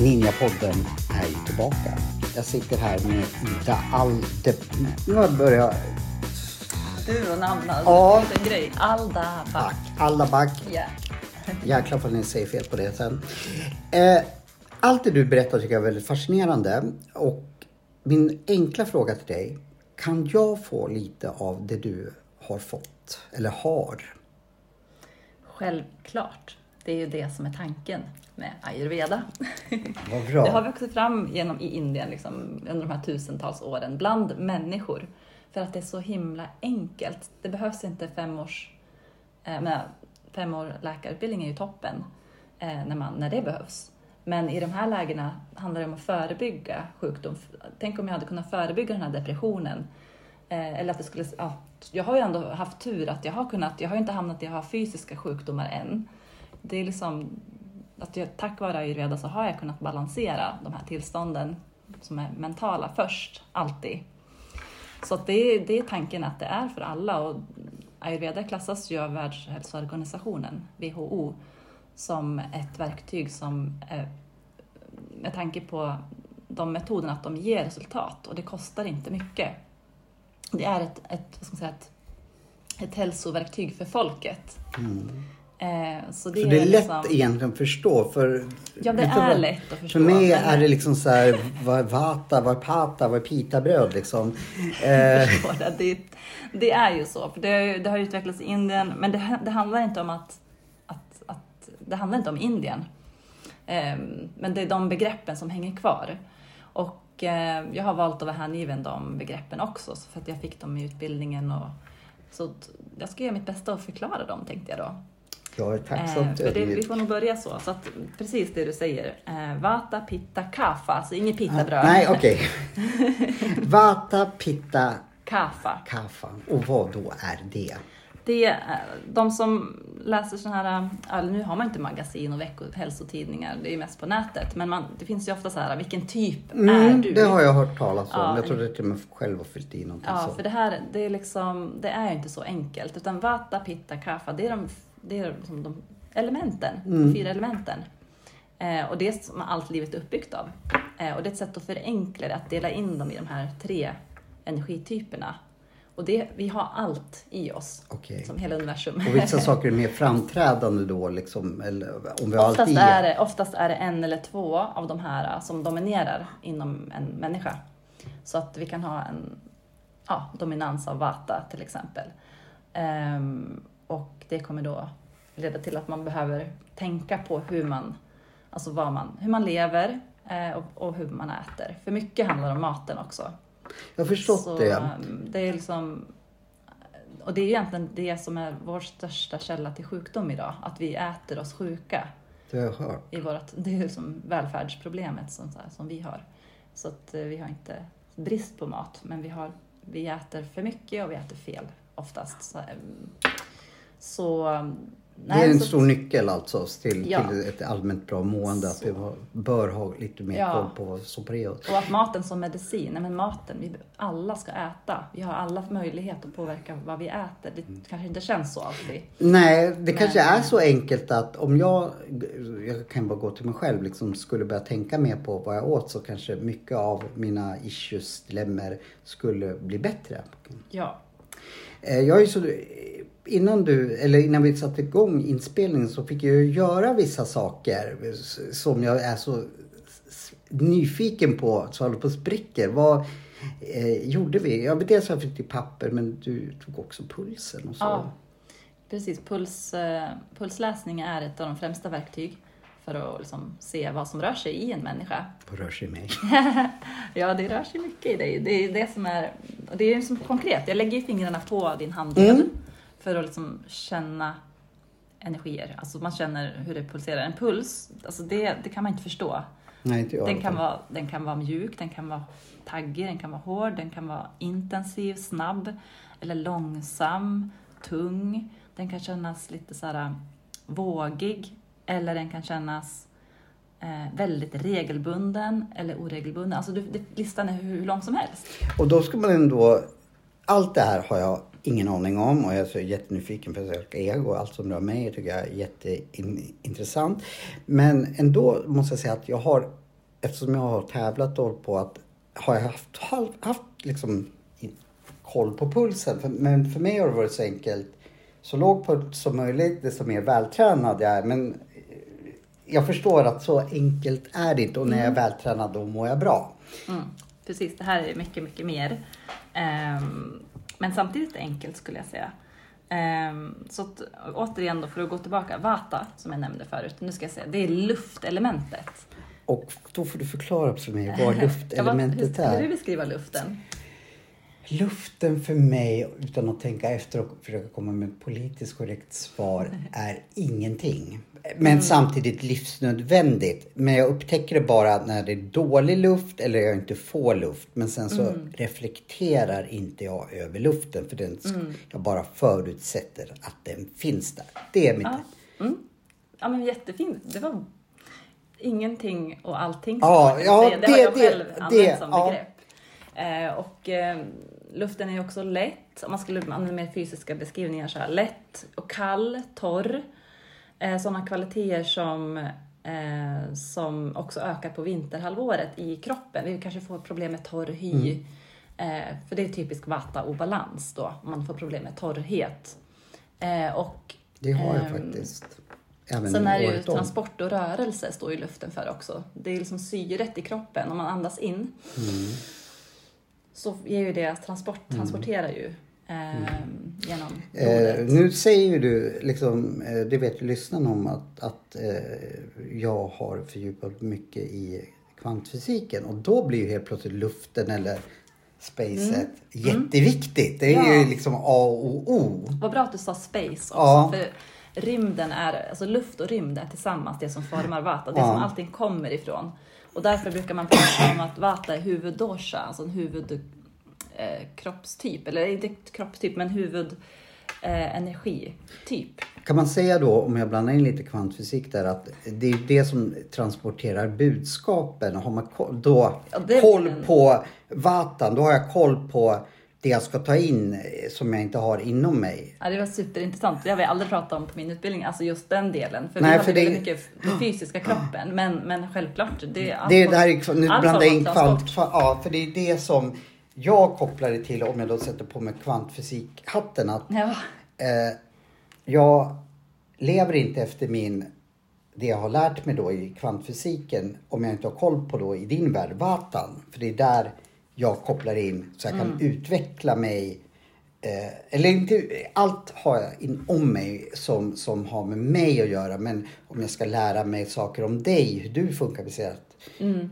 Ninjapodden är ju tillbaka. Jag sitter här med Ida Alde... Nu börjar jag... Du och namn, alltså. Ja. Grej. Alda Back. Allaback. Ja. Jäklar vad ni säger fel på det sen. Eh, allt det du berättar tycker jag är väldigt fascinerande. Och min enkla fråga till dig. Kan jag få lite av det du har fått? Eller har? Självklart. Det är ju det som är tanken med ayurveda. Vad bra. Det har vuxit fram genom, i Indien liksom, under de här tusentals åren bland människor. För att det är så himla enkelt. Det behövs inte fem års... Eh, men fem år läkarutbildning är ju toppen eh, när, man, när det behövs. Men i de här lägena handlar det om att förebygga sjukdom. Tänk om jag hade kunnat förebygga den här depressionen. Eh, eller att det skulle... Ja, jag har ju ändå haft tur att jag har kunnat... Jag har ju inte hamnat i att ha fysiska sjukdomar än. Det är liksom att jag, tack vare ayurveda så har jag kunnat balansera de här tillstånden som är mentala först, alltid. Så att det, är, det är tanken att det är för alla och ayurveda klassas ju av Världshälsoorganisationen, WHO, som ett verktyg som eh, med tanke på de metoderna att de ger resultat och det kostar inte mycket. Det är ett, ett, vad ska man säga, ett, ett hälsoverktyg för folket. Mm. Eh, så det, Så det är lätt liksom- egentligen att förstå. För, Ja, det är vad? lätt att förstå. För mig men- är det liksom så här, vad är vata, vad är pata, vad är pitabröd liksom. Eh, det. Det, det är ju så, för det, det har utvecklats i Indien, men det, det handlar inte om att, att, att det handlar inte om Indien. Ehm, men det är de begreppen som hänger kvar. Och eh, jag har valt att vara hängiven de begreppen också, så för att jag fick dem i utbildningen. Och, så jag ska göra mitt bästa att förklara dem, tänkte jag då. Jag är Eh, tacksamt för det, vi får nog börja så. så att, precis det du säger. Eh, vata, pitta, kaffa, alltså inget pittabröd. Nej, okej. Vata, pitta, Kaffa. kaffa. Och vad då är det? Det är, de som läser sådana här, eller nu har man inte magasin och veckohälsotidningar, det är ju mest på nätet, men man, det finns ju ofta så här, vilken typ är Mm, du? det har jag hört talas om. Ja, jag trodde till och med själv har fyllt i någonting Ja, så. för det här, det är liksom, det är ju inte så enkelt, utan vata, pitta, kaffa, det är de, det är liksom de elementen, Mm. de fyra elementen. Eh, och det är som allt livet är uppbyggt av. Eh, och det är ett sätt att förenkla det, att dela in dem i de här tre energityperna. Och det, vi har allt i oss, Okej. som hela universum. Och vissa saker är mer framträdande då liksom, eller om vi har allt Oftast i. är, det, oftast är det en eller två av de här äh, som dominerar inom en människa. Så att vi kan ha en ja, dominans av vata till exempel. Ehm, och det kommer då leda till att man behöver tänka på hur man, alltså vad man, hur man lever eh, och, och hur man äter. För mycket handlar om maten också. Jag har förstått Så, det. ehm, det är liksom, och det är egentligen det som är vår största källa till sjukdom idag, att vi äter oss sjuka. Det har jag hört. I vårt, det är liksom välfärdsproblemet som, som vi har. Så att eh, vi har inte brist på mat, men vi, har, vi äter för mycket och vi äter fel oftast. Så, så det är en så- stor nyckel alltså till, Ja. till ett allmänt bra mående. Att vi bör ha lite mer Ja. koll på vad som oss. Och att maten som medicin, nej men maten, vi alla ska äta. Vi har alla möjlighet att påverka vad vi äter. Det kanske inte känns så alltid. Nej, det kanske Men- är så enkelt att om jag, jag kan bara gå till mig själv, liksom skulle börja tänka mer på vad jag åt så kanske mycket av mina issues, dilemmer skulle bli bättre. Ja, Eh, Jag är så, innan du, eller innan vi satte igång inspelningen så fick jag ju göra vissa saker som jag är så nyfiken på så håller på och spricker. Vad eh, gjorde vi? Jag vet dels har jag fick till papper men du tog också pulsen och så. Ja. precis. Puls, eh, pulsläsning är ett av de främsta verktyg för att liksom se vad som rör sig i en människa. På rör sig i mig. Ja, det rör sig mycket i dig. Det är det som är, och det är som konkret. Jag lägger fingrarna på din handled Mm. För att liksom känna energier. Alltså man känner hur det pulserar. En puls, alltså det, det kan man inte förstå. Nej, inte jag. Den kan, vara, den kan vara mjuk, den kan vara taggig, den kan vara hård, den kan vara intensiv, snabb eller långsam, tung. Den kan kännas lite så här vågig eller den kan kännas eh, väldigt regelbunden eller oregelbunden. Alltså du, det, listan är hur lång som helst. Och då ska man ändå... Allt det här har jag ingen aning om och jag är så jättenyfiken på att ego och allt som rör mig tycker jag är jätteintressant. Men ändå måste jag säga att jag har, eftersom jag har tävlat och hållit på att, har jag haft, haft liksom koll på pulsen. Men för mig har det varit så enkelt, så låg puls som möjligt, desto mer vältränad jag är. Men jag förstår att så enkelt är det inte och när jag är mm. vältränad då mår jag bra. Mm, precis, det här är mycket, mycket mer. Um, men samtidigt enkelt skulle jag säga. Um, så att, återigen då för att gå tillbaka, Vata som jag nämnde förut, nu ska jag säga, det är luftelementet. Och då får du förklara för mig vad luftelementet är. Hur skulle du beskriva luften? Luften för mig, utan att tänka efter och försöka komma med ett politiskt korrekt svar, är ingenting. Men mm. samtidigt livsnödvändigt. Men jag upptäcker det bara när det är dålig luft eller jag inte får luft. Men sen så mm. reflekterar inte jag över luften för den, mm. jag bara förutsätter att den finns där. Det är mitt... Ja, mm. ja men jättefint. Det var ingenting och allting. Ja, ja, det, det, har jag själv det, använt som ja. begrepp. Eh, och eh, luften är ju också lätt, om man skulle använda mer fysiska beskrivningar så här, lätt och kall, torr. Eh, sådana kvaliteter som, eh, som också ökar på vinterhalvåret i kroppen. Vi kanske får problem med torr hy, mm. eh, för det är typisk vata-obalans då, man får problem med torrhet. Eh, och, det har jag ehm, faktiskt. Även Sen är det ju transport och rörelse står ju luften för också. Det är liksom syret i kroppen, om man andas in mm. så ger ju det transport, mm. transporterar ju Mm. genom eh, Nu säger du, liksom, eh, det vet ju lyssnarna om, att, att eh, jag har fördjupat mycket i kvantfysiken och då blir ju helt plötsligt luften eller spacet mm. jätteviktigt. Det är ja. ju liksom A och O. Vad bra att du sa space också. Ja. För rymden är, alltså luft och rymd är tillsammans det som formar vata, det ja. som allting kommer ifrån. Och därför brukar man prata om att vata är huvuddosha, alltså en huvud eh, kroppstyp, eller inte kroppstyp men huvudenergityp. Eh, kan man säga då, om jag blandar in lite kvantfysik där, att det är det som transporterar budskapen. Har man då ja, koll en... på vatan, då har jag koll på det jag ska ta in eh, som jag inte har inom mig. Ja, det var superintressant. Det har vi aldrig pratat om på min utbildning, alltså just den delen. För Nej, vi för det... väldigt mycket den fysiska kroppen. Men, men självklart, det är det, det här är, Nu blandar jag in kvant, ja, för det är det som jag kopplar det till, om jag då sätter på mig kvantfysikhatten, att ja. eh, jag lever inte efter min, det jag har lärt mig då i kvantfysiken, om jag inte har koll på då i din värld, vatan. För det är där jag kopplar in så jag kan mm. utveckla mig. Eh, eller inte, allt har jag inom mig som, som har med mig att göra. Men om jag ska lära mig saker om dig, hur du funkar baserat. Mm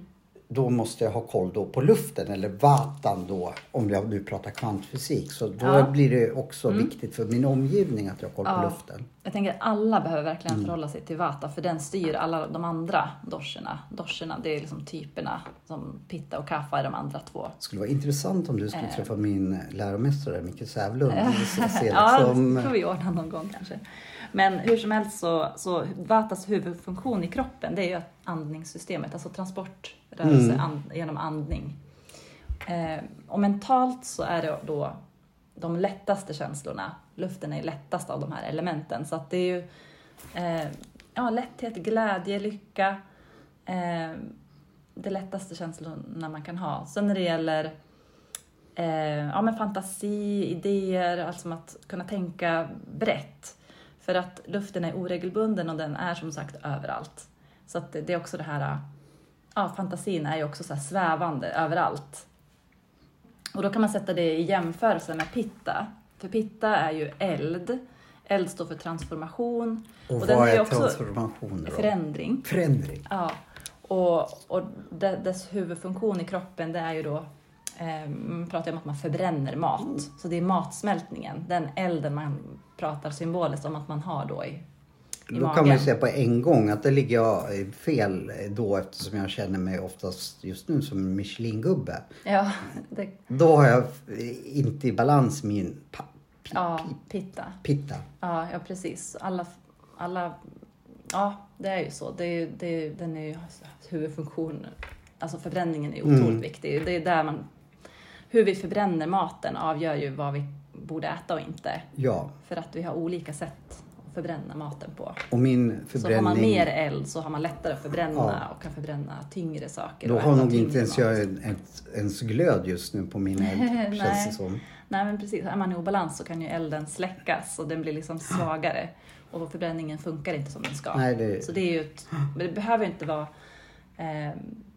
då måste jag ha koll då på luften eller vatan då, om jag nu pratar kvantfysik. Så då ja. blir det också mm. viktigt för min omgivning att jag har koll ja. på luften. Jag tänker att alla behöver verkligen mm. förhålla sig till vata, för den styr alla de andra doscherna. Doscherna, det är liksom typerna, som pitta och kaffa är de andra två. Det skulle vara intressant om du skulle eh. träffa min läromästare Micke Sävlund. ja, det får vi ordna någon gång kanske. Men hur som helst så, så Vatas huvudfunktion i kroppen det är ju andningssystemet, alltså transportrörelse mm. and, genom andning. Eh, och mentalt så är det då de lättaste känslorna. Luften är lättast av de här elementen. Så att det är ju eh, ja, lätthet, glädje, lycka. Eh, det lättaste känslorna man kan ha. Sen när det gäller eh, ja, men fantasi, idéer, alltså att kunna tänka brett för att luften är oregelbunden och den är som sagt överallt. Så att det är också det här, ja fantasin är ju också så svävande överallt. Och då kan man sätta det i jämförelse med pitta. För pitta är ju eld. Eld står för transformation. Och, och vad den är, transformation då? Förändring. Förändring. Ja. Och, och dess huvudfunktion i kroppen det är ju då eh, man pratar om att man förbränner mat. Mm. Så det är matsmältningen, den elden man pratar symboliskt om att man har då i, i Då magen. kan man ju säga på en gång att det ligger jag fel då eftersom jag känner mig oftast just nu som en Michelin-gubbe. Ja, det... Då har jag inte i balans min ja, pitta. pitta. Ja, ja, precis. Alla, alla, ja, det är ju så. Det är, det, den är ju huvudfunktionen. Alltså förbränningen är otroligt Mm. viktig. Det är där man... Hur vi förbränner maten avgör ju vad vi borde äta och inte. Ja, För att vi har olika sätt att förbränna maten på. och min Så har man förbränning... mer eld så har man lättare att förbränna Ja. och kan förbränna tyngre saker. Då har nog inte ens mat. jag en- ett, ens glöd just nu på min eld, känns det som. Nej men precis, är man i obalans så kan ju elden släckas och den blir liksom svagare. Och förbränningen funkar inte som den ska. Nej, det- Så det är ju ett, men det behöver inte vara... Eh,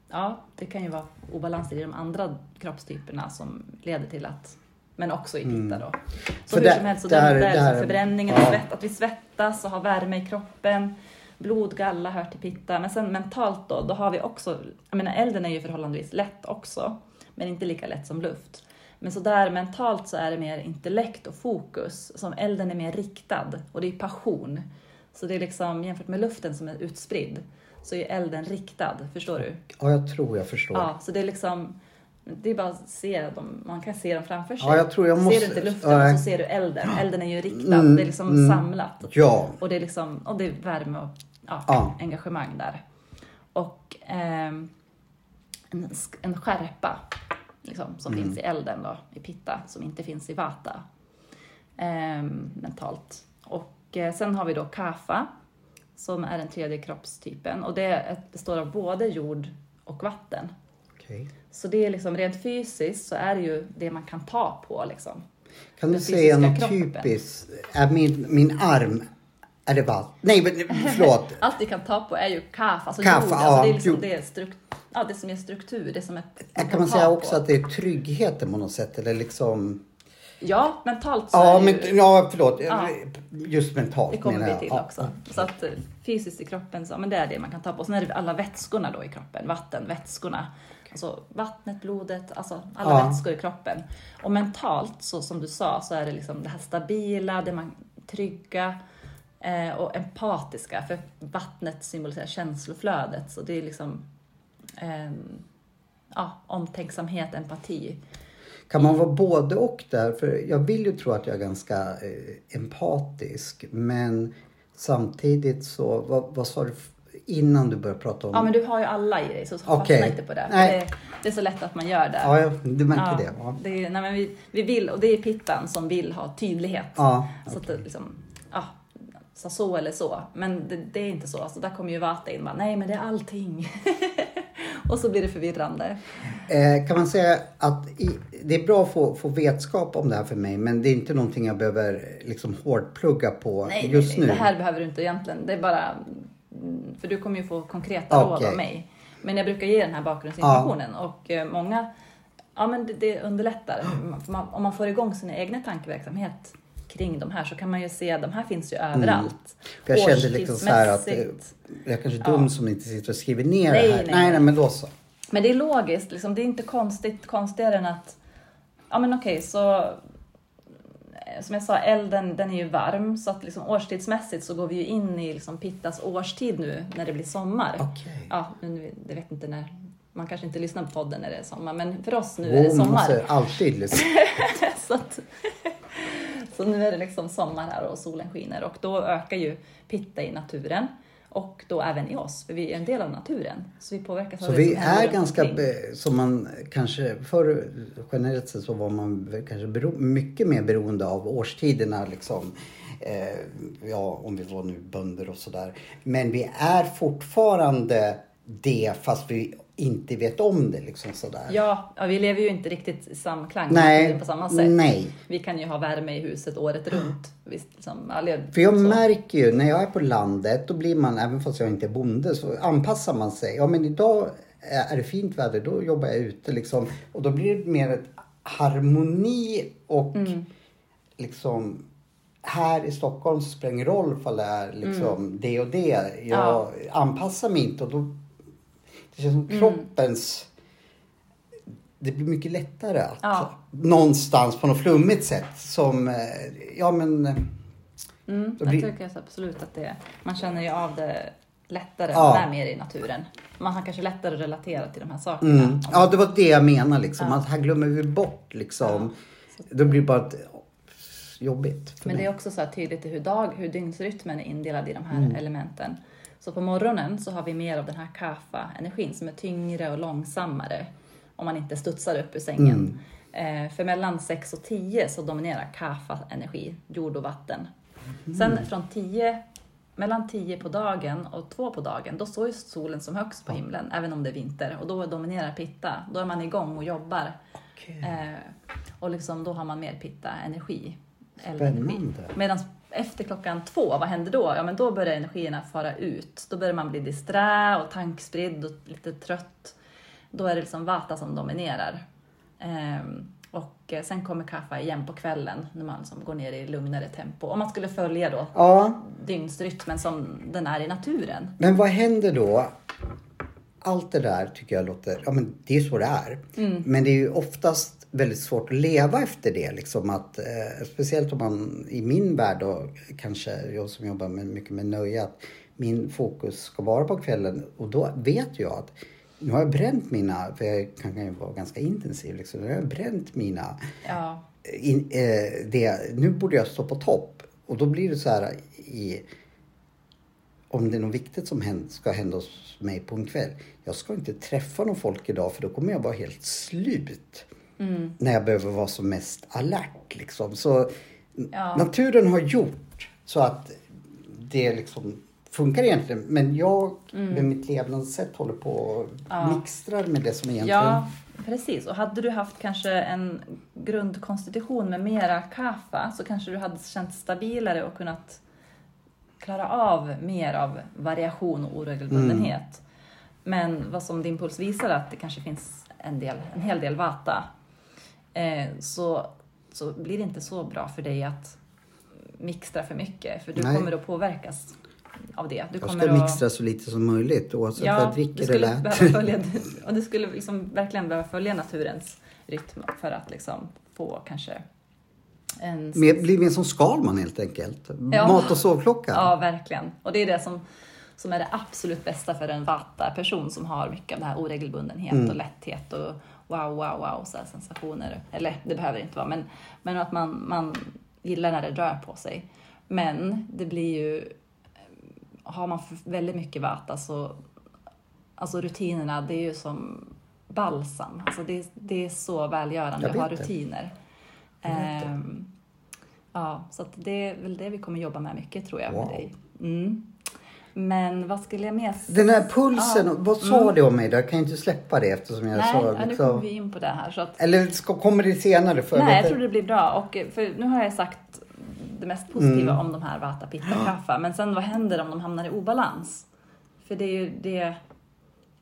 ja, det kan ju vara obalanser i de andra kroppstyperna som leder till att... Men också i pitta då. Så För hur där- som helst, så där- där, där- där förbränningen, ja. svett, att vi svettas och har värme i kroppen. Blod, galla hör till pitta. Men sen mentalt då, då har vi också... Jag menar elden är ju förhållandevis lätt också. Men inte lika lätt som luft. Men så där mentalt så är det mer intellekt och fokus. Som elden är mer riktad och det är passion. Så det är liksom jämfört med luften som är utspridd så är elden riktad. Förstår du? Ja, jag tror jag förstår. Ja, så det är liksom det är bara att se dem, man kan se dem framför sig. Ja, jag tror jag Ser måste- du inte luften Nej. så ser du elden. Elden är ju riktad, Mm, det är liksom mm. samlat. Ja, Och det är liksom, och det är värme och ja, Ja. engagemang där. Och ehm, en, sk- en skärpa liksom, som Mm. finns i elden då, i pitta, som inte finns i vata. Ehm, mentalt. Och eh, sen har vi då kafa, som är den tredje kroppstypen. Och det består av både jord och vatten. Okej. Så det är liksom rent fysiskt så är det ju det man kan ta på liksom. Kan du säga något kroppen. typiskt? Är min, min arm, är det vatten? Nej, men förlåt. Allt vi kan ta på är ju kaf, alltså Kaf, jord. ja, Alltså det är liksom det, struk- ja, det som är struktur, det som är, Kan kan man säga på. också att det är tryggheten på något sätt? Eller liksom... Ja, mentalt så Ja, är men, ju, ja förlåt. Ja. Just mentalt det kommer vi till Ja. också. Så att eh, fysiskt i kroppen, så, men det är det man kan ta på. Sen är det alla vätskorna då i kroppen, vatten, vätskorna. Alltså vattnet, blodet, alltså alla Ja. vätskor i kroppen. Och mentalt, så som du sa, så är det liksom det här stabila, det man trygga eh, och empatiska. För vattnet symboliserar känsloflödet, så det är liksom eh, ja, omtänksamhet, empati. Kan man vara både och där? För jag vill ju tro att jag är ganska eh, empatisk. Men samtidigt så, vad, vad sa du innan du började prata om... Ja, men du har ju alla i dig, så fastna Okej. inte på det. Nej. det. Det är så lätt att man gör det. Ja, du märker Ja, det. Ja. det är, nej, men vi, vi vill, och det är pittan som vill ha tydlighet. Ja, Så att det liksom, ja, så, så eller så. Men det, det är inte så. Alltså, där kommer ju Vata in bara, nej men det är allting. och så blir det förvirrande. Eh, kan man säga att i, det är bra att få, få vetskap om det här för mig men det är inte någonting jag behöver liksom hårdplugga på Nej, just nej, nu. det här behöver du inte egentligen. Det är bara, för du kommer ju få konkreta Ja, råd av mig. Men jag brukar ge den här bakgrundsinformationen och eh, många, ja men det, det underlättar. Man, om man får igång sin egna tankeverksamhet kring de här så kan man ju se att de här finns ju överallt. Mm. För jag kände liksom så här att jag är kanske dum som inte sitter och skriver ner Nej, det här. nej, nej, nej. men då så. Men det är logiskt, liksom, det är inte konstigt, konstigare än att, ja men okej så, eh, som jag sa, elden den är ju varm så att liksom, årstidsmässigt så går vi ju in i liksom, Pittas årstid nu när det blir sommar. Okej. Ja, men vi- jag vet inte när, man kanske inte lyssnar på podden när det är sommar, men för oss nu är det Jo, man sommar. måste alltid lyssna. så, att, så nu är det liksom sommar här och solen skiner och då ökar ju Pitta i naturen. Och då även i oss, för vi är en del av naturen. Så vi påverkas Så av det vi är ganska, som man kanske förr generellt sett så var man kanske bero, mycket mer beroende av årstiderna liksom. Eh, ja, om vi var nu bönder och sådär. Men vi är fortfarande det fast vi inte vet om det liksom sådär. Ja, ja, vi lever ju inte riktigt i samklang Nej, på samma sätt. nej. Vi kan ju ha värme i huset året runt. Visst, liksom, För jag så. märker ju när jag är på landet, då blir man, även fast jag inte är bonde, så anpassar man sig. Ja men idag är det fint väder, då jobbar jag ute liksom. Och då blir det mer ett harmoni och Mm. liksom här i Stockholm så spelar det ingen roll ifall det är liksom Mm. det och det. Jag anpassar mig inte och då det känns som Mm. kroppens det blir mycket lättare att Ja. någonstans på något flummigt sätt som, eh, ja men Mm, Då jag blir- tycker absolut att det. Man känner ju av det lättare Ja. när man är mer i naturen. Man har kanske lättare att relatera till de här sakerna. Mm. Ja, det var det jag menar liksom. Ja. Att här glömmer vi bort liksom. Då blir det bara ett, jobbigt Men det mig. är också så tydligt hur, dag, hur dygnsrytmen är indelad i de här Mm. elementen. Så på morgonen så har vi mer av den här kaffa-energin som är tyngre och långsammare om man inte studsar upp ur sängen. Eh, för mellan 6 och 10 så dominerar kaffa-energi, jord och vatten. Sen från 10, mellan 10 på dagen och 2 på dagen, då står ju solen som högst på himlen, även om det är vinter. Och då dominerar pitta. Då är man igång och jobbar. Okej. Eh, och liksom, då har man mer pitta-energi. Medan efter klockan två, vad händer då? Ja, men då börjar energierna fara ut. Då börjar man bli disträ och tankspridd och lite trött. Då är det liksom vata som dominerar. Ehm, och eh, sen kommer kaffa igen på kvällen när man liksom går ner i lugnare tempo. Om man skulle följa då Ja, dygnsrytmen som den är i naturen. men vad händer då? Allt det där tycker jag låter, ja men det är så det är. Men det är ju oftast väldigt svårt att leva efter det. Liksom att, eh, speciellt om man i min värld då, kanske jag som jobbar med, mycket med nöje, att min fokus ska vara på kvällen. Och då vet jag att nu har jag bränt mina, för jag kan, kan ju vara ganska intensiv, liksom, nu har jag bränt mina Ja, in, eh, det, nu borde jag stå på topp. Och då blir det så här i... Om det är något viktigt som händer, ska hända hos mig på en kväll. Jag ska inte träffa någon folk idag för då kommer jag vara helt slut. När jag behöver vara som mest alert liksom. Så Ja. naturen har gjort så att det liksom funkar egentligen. Men jag med mitt levnadssätt håller på och Ja. mixtrar med det som egentligen... Ja, precis. Och hade du haft kanske en grundkonstitution med mera kaffa så kanske du hade känt stabilare och kunnat klara av mer av variation och oregelbundenhet. Men vad som din puls visar att det kanske finns en, del, en hel del vata så, så blir det inte så bra för dig att mixtra för mycket för du Nej. kommer att påverkas av det. Du Jag kommer ska att... mixtra så lite som möjligt oavsett vad Ja, jag du dricker eller äter. och du skulle liksom verkligen behöva följa naturens rytm för att liksom få kanske en... Mer, blir mer som Skalman helt enkelt. Ja. Mat och sovklocka. Ja, verkligen. Och det är det som, som är det absolut bästa för en vata-person som har mycket av det här oregelbundenhet Mm. och lätthet och wow, wow, wow, så sensationer. Eller det behöver det inte vara, men, men att man, man gillar när det rör på sig. Men det blir ju, har man väldigt mycket vata så, alltså rutinerna, det är ju som balsam. Alltså det, det är så välgörande att ha rutiner. Ehm, ja, så det är väl det vi kommer jobba med mycket tror jag Wow. med dig. Mm. Men vad skulle jag mer Den här pulsen, Ja. vad sa det om mig? då? Jag kan ju inte släppa det eftersom jag Nej, sa ja, nu liksom... kommer vi in på det här. Så att, Eller ska, kommer det senare? För nej, jag vet- tror det blir bra. Och, eh, för nu har jag sagt det mest positiva Mm. om de här Vata, Pitta Kaffa. Men sen vad händer om de hamnar i obalans? För det är ju det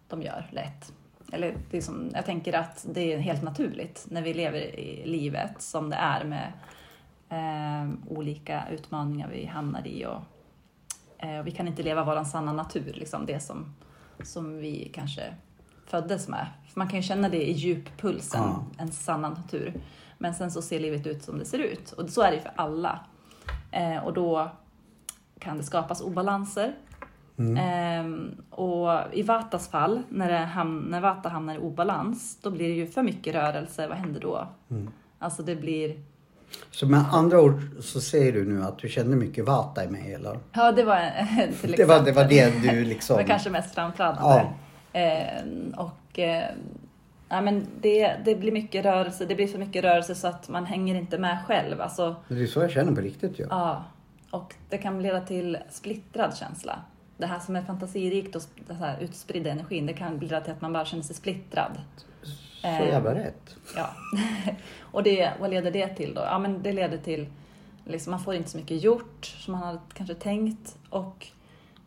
de gör lätt. Eller det är som, jag tänker att det är helt naturligt när vi lever i livet som det är med eh, olika utmaningar vi hamnar i. Och, eh, vi kan inte leva vår sanna natur, liksom det som, som vi kanske föddes med. För man kan ju känna det i djuppulsen, Ja. en sanna natur. Men sen så ser livet ut som det ser ut. Och så är det ju för alla. Eh, och då kan det skapas obalanser. Ehm, och i Vatas fall, när, ham- när Vata hamnar i obalans, då blir det ju för mycket rörelse. Vad händer då? Alltså det blir... Så med andra ord så säger du nu att du känner mycket vata i mig eller? Ja, det var till Det var, det var det du liksom... Det var kanske mest framträdande. Ja. Eh, och eh, ja, men det, det blir mycket rörelse, det blir så mycket rörelse så att man hänger inte med själv. Alltså, Det är så jag känner på riktigt ju. ja. Och det kan leda till splittrad känsla. Det här som är fantasirikt och den här utspridda energin, det kan leda till att man bara känner sig splittrad. Så jävla rätt. Ja. och det, vad leder det till då? Ja, men det leder till liksom, man får inte så mycket gjort som man hade kanske tänkt och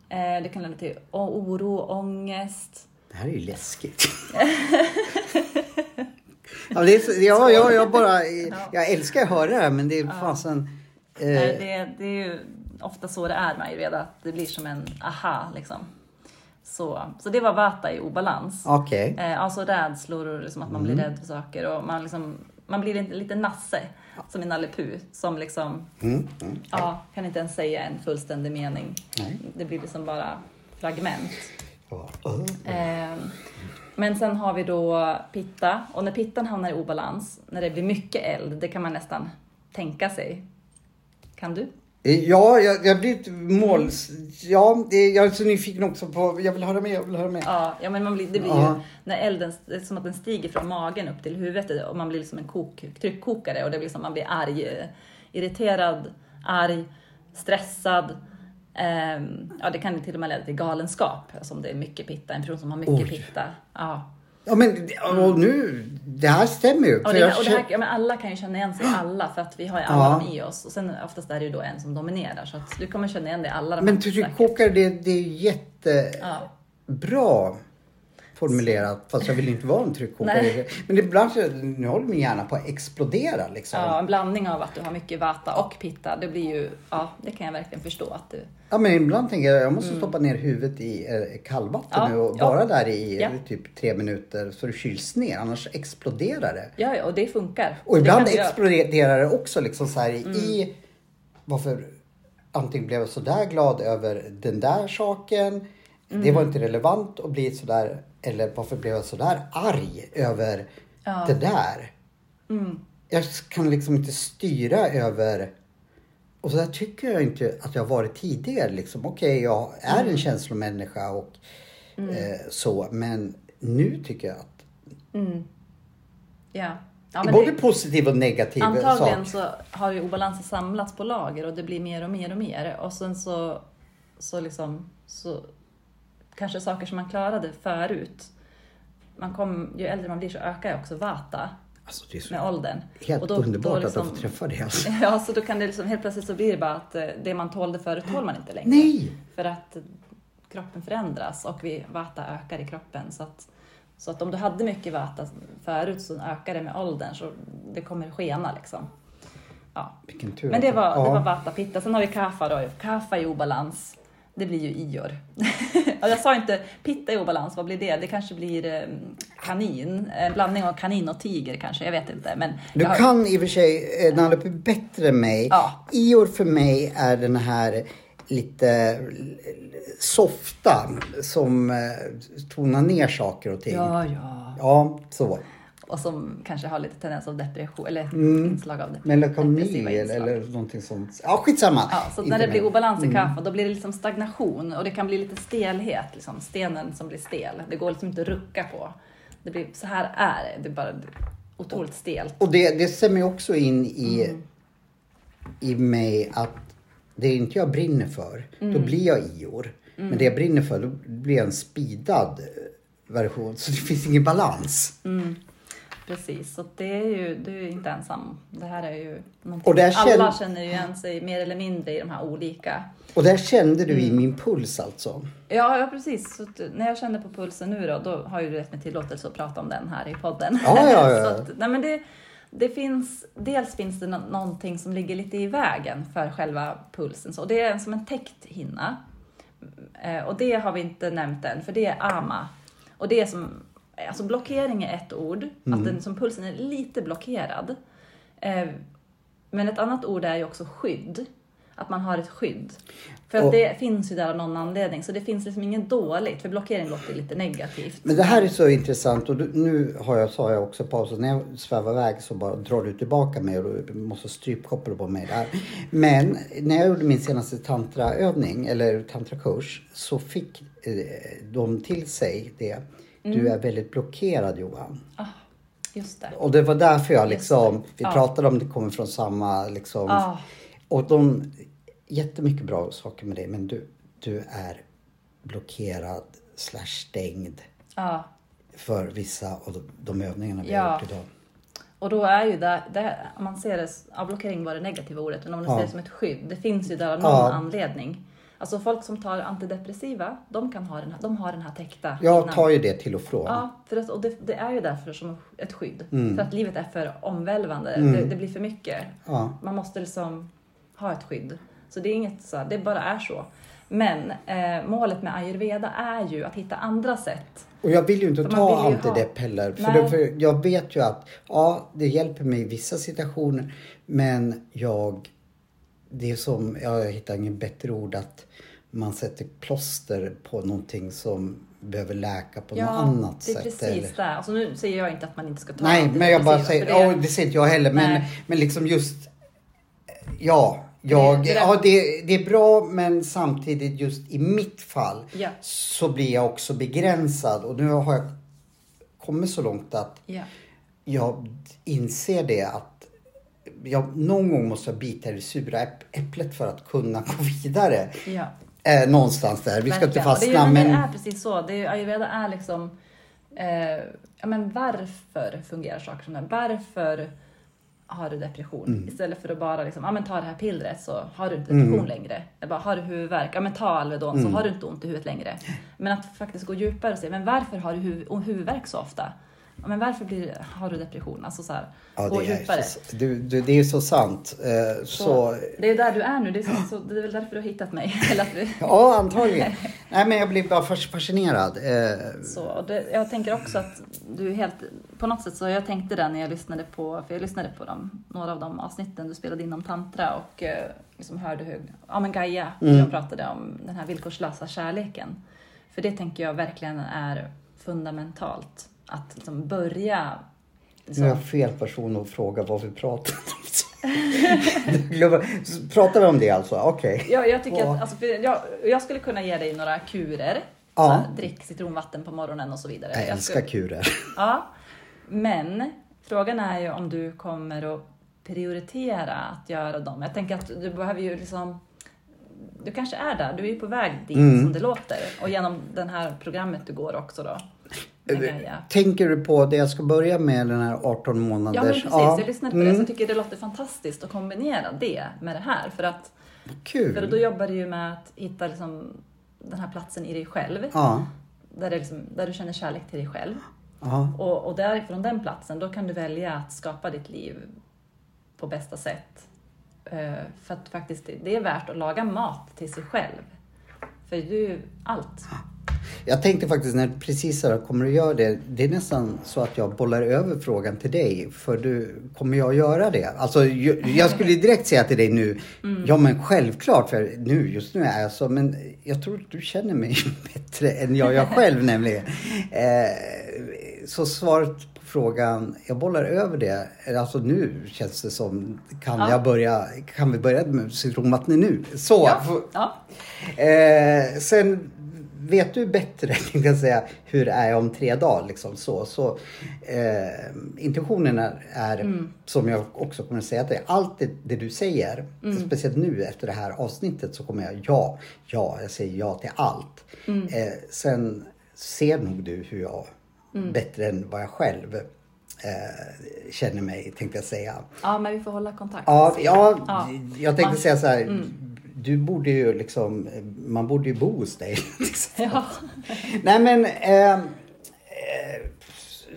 eh, det kan leda till oro, ångest. Det här är ju läskigt. ja, det är så, ja, ja, jag bara... Jag älskar att höra det här men det är fasen... Eh, det, det är ju ofta så det är med ayurveda, att det blir som en aha liksom. Så, så det var vata i obalans. Okej. Eh, alltså rädslor och liksom att man Mm. blir rädd för saker och man, liksom, man blir en liten nasse som i Nalle Puh som liksom, Mm, mm. ja, kan inte ens säga en fullständig mening. Det blir liksom bara fragment. Eh, men sen har vi då pitta och när pittan hamnar i obalans, när det blir mycket eld, det kan man nästan tänka sig. Kan du? Ja, jag, jag blir ett mål... Ja, det, jag är så nyfiken också på... Jag vill höra mer, jag vill höra mer. Ja, ja men man blir, det blir Ja. ju när elden, som att den stiger från magen upp till huvudet och man blir liksom en kok, tryckkokare och det blir som man blir arg, eh, irriterad, arg, stressad. Ehm, ja, det kan till och med leda till galenskap, alltså om det är mycket pitta, en person som har mycket Oj. pitta. Ja. Ja, men och nu... Det här stämmer ju. Och det, jag och det här, ja, men alla kan ju känna igen sig i alla för att vi har ju alla Ja. i oss. Och sen oftast är det ju då en som dominerar så att du kommer känna igen dig i alla de Men tryckkokare, det, det är jättebra Ja. Formulerat. Fast jag vill inte vara en tryckkokare. Men ibland så, nu håller min hjärna på att explodera liksom. Ja, en blandning av att du har mycket vata och pitta. Det blir ju, ja, det kan jag verkligen förstå att du... Ja men ibland tänker jag jag måste stoppa ner huvudet i eh, kallvatten Ja, nu och ja. vara där i Ja. typ tre minuter så det kyls ner annars exploderar det. Ja, ja, och det funkar. Och Det ibland. Mm. exploderar det också liksom så här i varför antingen blev jag sådär glad över den där saken. Det Mm. var inte relevant att bli sådär eller varför blev jag sådär arg över Ja. det där. Mm. Jag kan liksom inte styra över och så där tycker jag inte att jag har varit tidigare. Liksom. Okej, jag är Mm. en känslomänniska och eh, så, men nu tycker jag att Mm. Ja. ja både det, positiv och negativ antagligen sak. så har ju obalanser samlats på lager och det blir mer och mer och mer. Och sen så, så liksom, så kanske saker som man klarade förut. Man kom, ju äldre man blir så ökar också vata Alltså, det är så med åldern. helt Och då- underbart då att liksom- får träffa dig. Alltså. Ja, så då kan det liksom, helt plötsligt så blir det bara att eh, det man tålde förut tål man inte längre. Nej! För att kroppen förändras och vi vata ökar i kroppen. Så att, så att om du hade mycket vata förut så ökar det med åldern så det kommer skena liksom. Ja. Men det att- var, ja. det var vata pitta. Sen har vi kaffa då. Kaffa i obalans. Det blir ju ior. Ja, jag sa inte pitta i obalans, vad blir det? Det kanske blir eh, kanin. En blandning av kanin och tiger kanske, jag vet inte. Men Du har- kan i och för sig, eh, Nalle, bättre än mig. Ja. Ior för mig är den här lite softa som eh, tonar ner saker och ting. Ja, ja. Ja, så. Och som kanske har lite tendens av depression, eller inslag av det. Melankoli eller, eller någonting sånt. Ja, skitsamma. Ja, så Inte när det blir obalans i kaffe då blir det liksom stagnation och det kan bli lite stelhet. Liksom. Stenen som blir stel. Det går liksom inte att rucka på. Det blir, så här är det. Det är bara otroligt stelt. Och det, det stämmer också in i, Mm. i mig att det inte jag brinner för, Mm. då blir jag Ior. Men det jag brinner för, då blir jag en speedad eh, version. Så det finns ingen balans. Mm. Precis, så det är ju, du är inte ensam. Det här är ju Och där alla känn- känner ju igen sig mer eller mindre i de här olika. Och där kände du i Mm. min puls alltså. Ja, ja precis. Så när jag känner på pulsen nu då, då har ju du gett mig tillåtelse att prata om den här i podden. Ja, ja, ja. att, nej, men det, det finns, dels finns det nå- någonting som ligger lite i vägen för själva pulsen. Så det är som en täckt hinna. Eh, och det har vi inte nämnt än, för det är ama. Och det är som, alltså blockering är ett ord, Mm. att den, som pulsen är lite blockerad. Eh, men ett annat ord är ju också skydd. Att man har ett skydd. För att Och- det finns ju där av någon anledning. Så det finns liksom inget dåligt. För blockering låter lite negativt. Men det här är så intressant och du, nu har jag, sa jag också paus när jag svävar iväg så bara drar du tillbaka mig och du måste strypkoppla på mig där. Men när jag gjorde min senaste tantraövning eller tantrakurs så fick eh, de till sig det. Du Mm. är väldigt blockerad Johan. Ah, just det. Och det var därför jag liksom, vi Ja. pratade om det kommer från samma liksom. Ah. Och de, jättemycket bra saker med det men du, du är blockerad slash stängd Ja. för vissa av de, de övningarna vi Ja. har gjort idag. Och då är ju det, det man ser det, ja, blockering var det negativa ordet, men om man ser det som ett skydd. Det finns ju där av någon anledning. Alltså folk som tar antidepressiva, de kan ha den här, de har den här täckta Jag tar ju det till och från. Ja, för att, och det, det är ju därför som ett skydd. Mm. För att livet är för omvälvande. Mm. Det, det blir för mycket. Ja. Man måste liksom ha ett skydd. Så det är inget så, det bara är så. Men eh, målet med ayurveda är ju att hitta andra sätt. Och jag vill ju inte För ta antidepp heller. För, för jag vet ju att ja, det hjälper mig i vissa situationer. Men jag, det är som, jag hittar inget bättre ord att man sätter plåster på någonting som behöver läka på något annat det är sätt. precis eller- det. Alltså nu säger jag inte att man inte ska ta Nej, men jag bara säger, det... det säger inte jag heller. Men, Nej. men liksom just, ja, Jag, Det- ja, det, det är bra men samtidigt just i mitt fall Ja. så blir jag också begränsad och nu har jag kommit så långt att Ja. jag inser det att jag någon gång måste jag bita i det sura äpp- äpplet för att kunna gå vidare. ja. Eh, någonstans där. Vi ska inte fastna det, är, men... det är precis så. Det är, ayurveda är liksom... Eh, ja, men varför fungerar saker som det? Varför har du depression? Mm. Istället för att bara liksom, ja men ta det här pillret så har du inte depression Mm. längre. Jag bara, har du huvudvärk? Ja men ta Alvedon så har du inte ont i huvudet längre. Men att faktiskt gå djupare och se, men varför har du huv- huvudvärk så ofta? Men varför blir, har du depression? Alltså så här, Ja, gå det, är djupare. så, du, du, det är så sant. Eh, så, Så, det är där du är nu. Det är, så, så, det är väl därför du har hittat mig. Eller att vi, ja, antagligen. Nej, men jag blir bara fas- fascinerad. Eh, Så, och det, jag tänker också att du är helt, på något sätt så jag tänkte det när jag lyssnade på, för jag lyssnade på dem, några av de avsnitten du spelade in om tantra och eh, liksom hörde hur, ja men Gaia, hur de pratade om den här villkorslösa kärleken. För det tänker jag verkligen är fundamentalt. Att liksom börja Nu är liksom, jag fel person att fråga vad vi pratar om. Pratar vi om det alltså? Okej. Ja, jag tycker Åh. att, alltså, jag, jag skulle kunna ge dig några kurer. Ja. Här, drick citronvatten på morgonen och så vidare. Jag Jag älskar skulle- kurer. Ja, men frågan är ju om du kommer att prioritera att göra dem. Jag tänker att du behöver ju liksom du kanske är där, du är ju på väg dit Mm. som det låter. Och genom det här programmet du går också då. Tänker du på det jag ska börja med, den här 18 månaders? Ja men precis, jag lyssnade på det Mm. så jag tycker det låter fantastiskt att kombinera det med det här. För att Kul. för då jobbar du ju med att hitta liksom den här platsen i dig själv. Ja. Där, det liksom, där du känner kärlek till dig själv. ja. Och, och därifrån den platsen, då kan du välja att skapa ditt liv på bästa sätt. Eh, för att faktiskt, det- det är värt att laga mat till sig själv. För du allt. Jag tänkte faktiskt när du precis så här kommer att göra det. Det är nästan så att jag bollar över frågan till dig. För du, kommer jag göra det? Alltså jag, jag skulle direkt säga till dig nu. Mm. Ja men självklart. För nu, just nu är jag så. Men jag tror att du känner mig bättre än jag gör själv nämligen. Eh, så svaret på frågan. Jag bollar över det. Alltså nu känns det som. Kan Ja. jag börja? Kan vi börja med citronvattnet nu? Så. Ja, ja. Eh, sen vet du bättre, tänkte jag säga, hur är jag om tre dagar? Liksom så. så eh, intentionen är, Mm. som jag också kommer att säga till dig, allt det, det du säger, Mm. speciellt nu efter det här avsnittet så kommer jag ja, ja, jag säger ja till allt. Mm. Eh, sen ser nog du hur jag, Mm. bättre än vad jag själv eh, känner mig, tänkte jag säga. ja, men vi får hålla kontakt. Ja, ja, Ja. jag tänkte Man- säga så här. Du borde ju liksom, man borde ju bo hos dig. Ja. Nej men, eh, eh,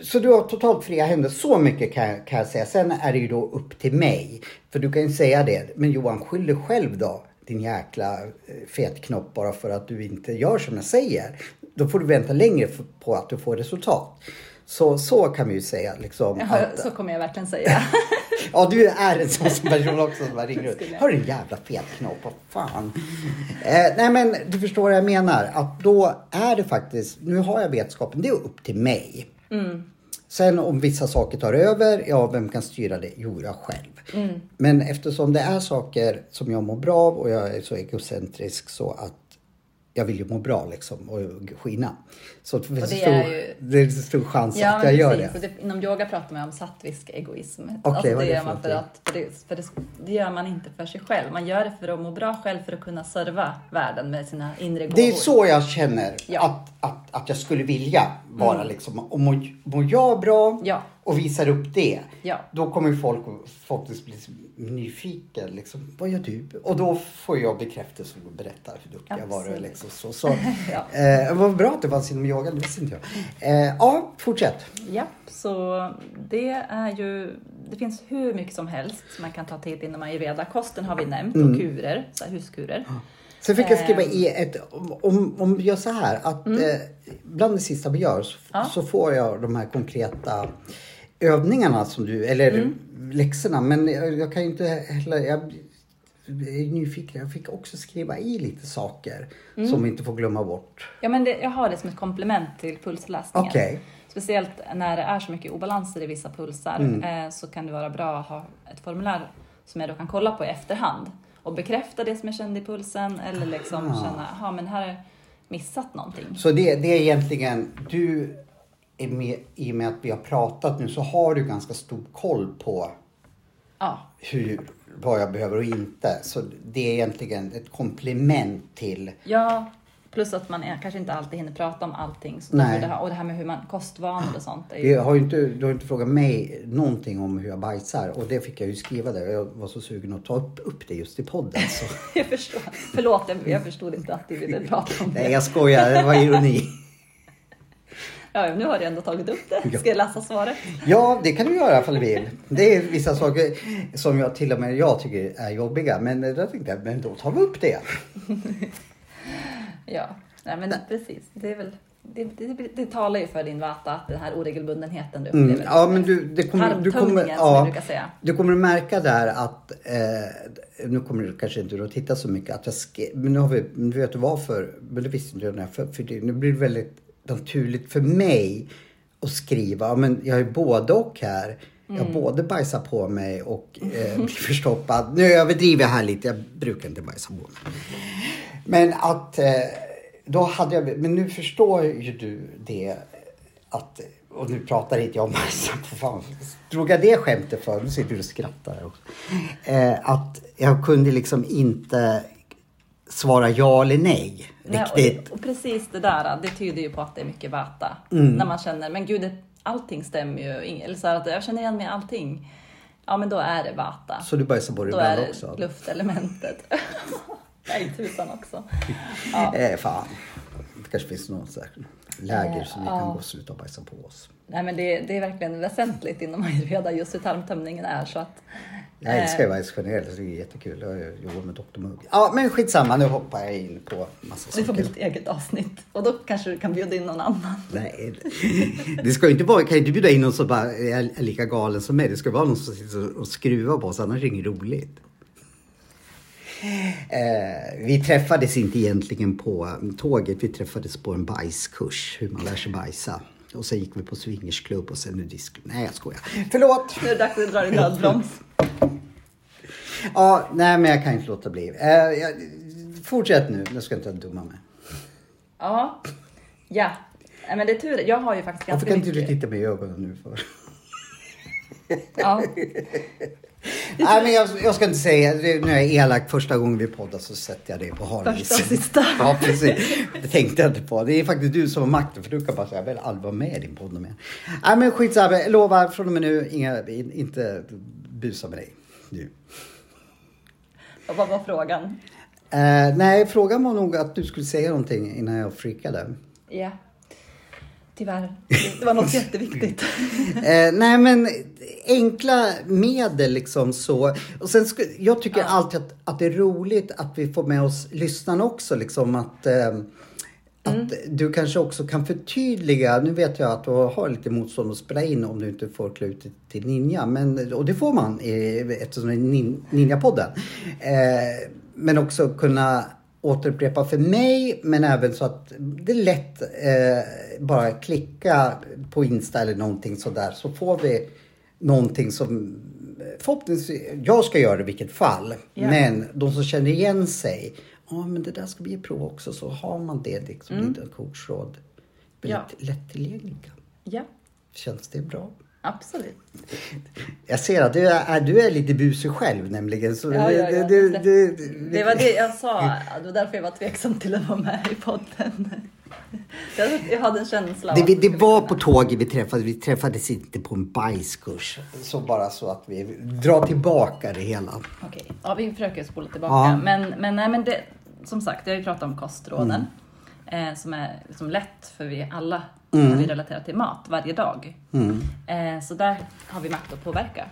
så du har totalt fria händer. Så mycket kan, kan jag säga. Sen är det ju då upp till mig. För du kan ju säga det. Men Johan, skyll dig själv då. Din jäkla eh, fetknopp bara för att du inte gör som jag säger. Då får du vänta längre på att du får resultat. Så, så kan vi ju säga liksom. Ja, att- så kommer jag verkligen säga. Ja, du är en sån person också som bara ringer ut. Hör du jävla fetknopp, vad fan. Eh, nej men du förstår vad jag menar. Att då är det faktiskt, nu har jag vetskapen, det är upp till mig. Sen om vissa saker tar över, ja vem kan styra det? Jo, jag själv. Men eftersom det är saker som jag mår bra av och jag är så egocentrisk så att jag vill ju må bra liksom och skina. Så det, är det stor, är ju- det är stor chans Ja, att jag gör det. Det. Inom yoga pratar man om sattvisk egoism. Okej, alltså det gör man för att, för det, för det, gör man inte för sig själv. Man gör det för att må bra själv, för att kunna serva världen med sina inre gåvor. Det är så jag känner Ja. att, att, att jag skulle vilja vara liksom. Och mår må jag bra Ja. Och visar upp det. Ja. Då kommer folk faktiskt bli nyfiken. Liksom, vad gör du? Och då får jag bekräftelse och berätta hur duktig jag var. Liksom, så, så. Ja. eh, vad bra att det fanns inom yoga, det visste inte jag. Eh, ja, fortsätt. Ja, så det är ju, det finns hur mycket som helst som man kan ta till inom ayurveda. Kosten har vi nämnt Mm. och kurer, så här huskurer. Sen fick jag skriva i ett, om, om, vi gör så här att eh, bland det sista vi gör så, Mm. Ja. så får jag de här konkreta övningarna som du, eller Mm. läxorna. Men jag, jag kan ju inte heller, jag är nyfiken. Jag fick också skriva i lite saker Mm. som vi inte får glömma bort. Ja, men det, jag har det som ett komplement till pulsläsningen. Okej. Speciellt när det är så mycket obalanser i vissa pulsar Mm. eh, så kan det vara bra att ha ett formulär som jag då kan kolla på i efterhand. och bekräfta det som jag kände i pulsen eller liksom Ah. känna, ja men här har jag missat någonting. Så det, det är egentligen, du med, i och med att vi har pratat nu så har du ganska stor koll på Ja, hur, vad jag behöver och inte. Så det är egentligen ett komplement till ja plus att man är, kanske inte alltid hinner prata om allting. Så Nej. det här, och det här med hur man kostvanor och sånt. Är ju, har ju inte, du har inte frågat mig någonting om hur jag bajsar och det fick jag ju skriva där. Jag var så sugen att ta upp, upp det just i podden. Så. jag förstår. Förlåt, jag, jag förstod inte att du ville prata om Nej, det. jag skojar. Det var ironi. Ja, nu har du ändå tagit upp det. Ska jag läsa svaret? Ja, det kan du göra ifall du vill. Det är vissa saker som jag till och med jag tycker är jobbiga. Men då tänkte jag, men då tar vi upp det. Ja, nej, men precis. Det, är väl, det, det, det talar ju för din vata, den här oregelbundenheten du Mm. upplever. Ja, men du, det kommer, du kommer, ja, brukar säga. du kommer att märka där att, eh, nu kommer du kanske inte att titta så mycket, att jag skrev, men nu har vi, nu vet du varför, men det visste inte jag för, för det, nu blir det väldigt naturligt för mig att skriva, men jag är både och här. Jag Mm. både bajsar på mig och eh, blir förstoppad. Nu överdriver jag här lite, jag brukar inte bajsa på mig. Men att eh, då hade jag, men nu förstår ju du det att, och nu pratar inte jag om massa på fan, drog jag det skämtet för, nu sitter du och skrattar också. Eh, att jag kunde liksom inte svara ja eller nej och, riktigt. det, och precis det där, det tyder ju på att det är mycket vata. Mm. När man känner, men gud, allting stämmer ju. Eller så att jag känner igen mig i allting. Ja, men då är det vata. Så du bajsar på dig Då är det också? luftelementet. Nej, tusan också. Ja. Eh, fan. Det kanske finns något så läger som vi Eh, kan ja. gå och sluta bajsa på oss. Nej, men det, det är verkligen väsentligt inom ayurveda just hur tarmtömningen är. Så att, Jag älskar ju bajs generellt, så det är jättekul. Jag jobbar med Dr Mugg. Ja, men skitsamma, nu hoppar jag in på massa det får bli saker. ett eget avsnitt. Och då kanske du kan bjuda in någon annan. Nej, det ska ju inte vara, jag kan ju inte bjuda in någon som bara är är lika galen som mig. Det ska vara någon som sitter och skruvar på oss, annars är det inget roligt. Eh, vi träffades inte egentligen på tåget, vi träffades på en bajskurs, hur man lär sig bajsa. Och sen gick vi på swingersklubb och sen nu disk... Nej, jag skojar. Förlåt! Nu är det dags att dra i nödbroms. Ja, nej men jag kan inte låta bli. Eh, jag, fortsätt nu, nu ska jag inte dumma mig. Ja, ja. Nej, men det är tur. Jag har ju faktiskt Varför ganska kan inte du mycket. titta mig i ögonen nu för? Ja, Nej men jag, jag ska inte säga, nu är jag elak. Första gången vi poddar så sätter jag det på hal is. Första sista. Ja precis. Det tänkte jag inte på. Det är faktiskt du som har makten för du kan bara säga jag vill aldrig vara med i din podd mer. Nej men skitsamma, jag lovar från och med nu inga, in, inte busa med dig. Nu. och vad var frågan? Eh, nej, frågan var nog att du skulle säga någonting innan jag freakade. Ja. Tyvärr. Det var något jätteviktigt. Eh, nej men enkla medel liksom så. Och sen sku, jag tycker alltid att, att det är roligt att vi får med oss lyssnarna också liksom att eh, att du kanske också kan förtydliga, nu vet jag att du har lite motstånd att spela in om du inte får klä ut till Ninja, men, och det får man eh, eftersom det är nin, Ninja-podden. Eh, men också kunna återupprepa för mig, men även så att det är lätt eh, bara klicka på Insta eller någonting sådär så får vi någonting som förhoppningsvis, jag ska göra det i vilket fall, Ja. men de som känner igen sig, ja men det där ska vi prova också, så har man det liksom Mm. lite coachråd. Ja. Lättillgängliga. Ja, Känns det bra? Absolut. Jag ser att du är, du är lite busig själv nämligen. Så Ja, ja, ja. Du, du, du, Det var det jag sa. Det var därför jag var tveksam till att vara med i podden. Jag, hade en känsla Det, det var på tåget vi träffades. Vi träffades inte på en bajskurs. Så bara så att vi drar tillbaka det hela. Okej, ja, vi försöker spola tillbaka. Ja. Men, men, nej, men det, som sagt, jag har ju pratat om kostråden. Mm. Eh, som är liksom lätt för vi alla när vi relaterar till mat varje dag. Mm. Eh, så där har vi makt att påverka.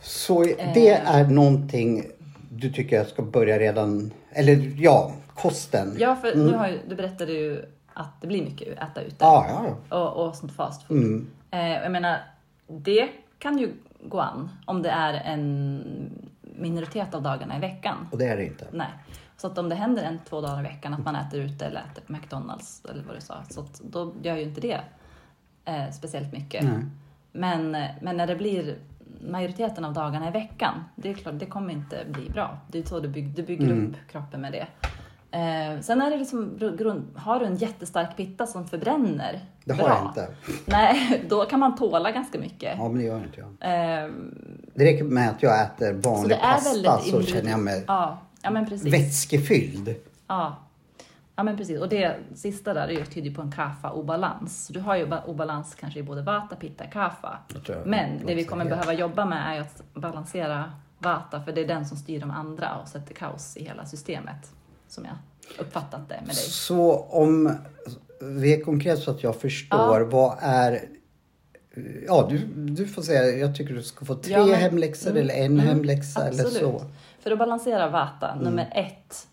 Så det är någonting du tycker jag ska börja redan, eller ja, kosten. Ja, för nu har ju, du berättade ju att det blir mycket äta ute. ja, ja. ja. och, och sånt fast food. Mm. Eh, jag menar, det kan ju gå an om det är en minoritet av dagarna i veckan. Och det är det inte. Nej. Så att om det händer en, två dagar i veckan att man äter ute eller äter på McDonalds eller vad du sa, så att då gör ju inte det eh, speciellt mycket. Nej. Men, eh, men när det blir majoriteten av dagarna i veckan. Det är klart, det kommer inte bli bra. Det är så du, bygg, du bygger Mm. upp kroppen med det. Eh, sen är det liksom, grund, har du en jättestark pitta som förbränner Det bra, har jag inte. Nej, då kan man tåla ganska mycket. Ja, men det gör inte jag. Eh, Det räcker med att jag äter så vanlig är pasta så känner jag mig Ja, ja men precis. vätskefylld. Ja. ja, men precis. Och det sista där är ju tyder på en kapha-obalans. Så Du har ju ba- obalans kanske i både vata, pitta, jag Men det vi kommer behöva jobba med är att balansera vata, för det är den som styr de andra och sätter kaos i hela systemet. Som jag uppfattat det med dig. Så om vi är konkret så att jag förstår, Ja. vad är... Ja, du, du får säga, jag tycker du ska få tre Ja, men- hemläxor mm, eller en mm, hemläxa eller Absolut. så. För att balansera vata, Mm. nummer ett,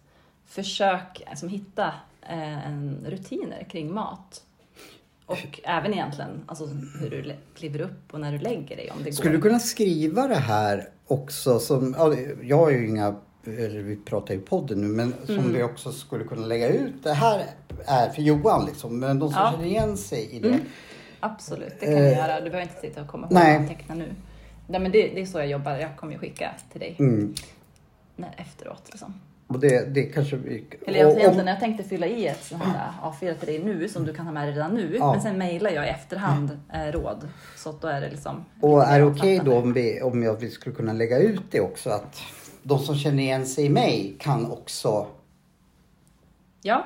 försök liksom, hitta eh, rutiner kring mat. Och även egentligen alltså, hur du kliver upp och när du lägger dig om det Skulle går. du kunna skriva det här också som, ja, jag har ju inga, eller vi pratar ju i podden nu, men som Mm. vi också skulle kunna lägga ut. Det här är för Johan liksom, men de som Ja. Mm. känner igen sig i det. Absolut, det kan vi Eh, göra. Du behöver inte sitta och komma ihåg nej. och anteckna nu. Nej, men det, det är så jag jobbar. Jag kommer ju skicka till dig Mm. När, efteråt. Liksom. Och det, det kanske vi... Eller och- egentligen, jag tänkte fylla i ett sånt här A4 till dig nu som du kan ha med dig redan nu. Ja. Men sen mejlar jag i efterhand eh, råd. Så då är det liksom... Och är det okej mer då om vi, om jag, vi skulle kunna lägga ut det också att de som känner igen sig i mig kan också... Ja,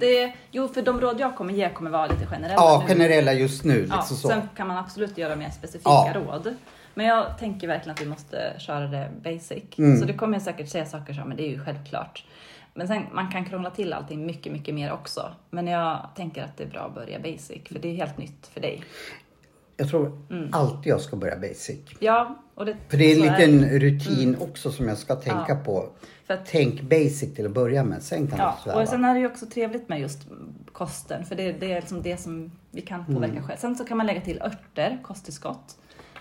det, jo för de råd jag kommer ge kommer vara lite generella Ja, nu. generella just nu. Ja, Liksom så. sen kan man absolut göra mer specifika Ja. råd. Men jag tänker verkligen att vi måste köra det basic. Mm. Så det kommer jag säkert säga saker som, men det är ju självklart. Men sen, man kan krångla till allting mycket, mycket mer också. Men jag tänker att det är bra att börja basic, för det är helt nytt för dig. Jag tror Mm. alltid jag ska börja basic. Ja, och det, För det är en liten rutin också som jag ska tänka Ja. på. För att, Tänk basic till att börja med, sen kan ja, du sväva. och sen är det ju också trevligt med just kosten, för det, det är liksom det som vi kan påverka Mm. själv. Sen så kan man lägga till örter, kosttillskott.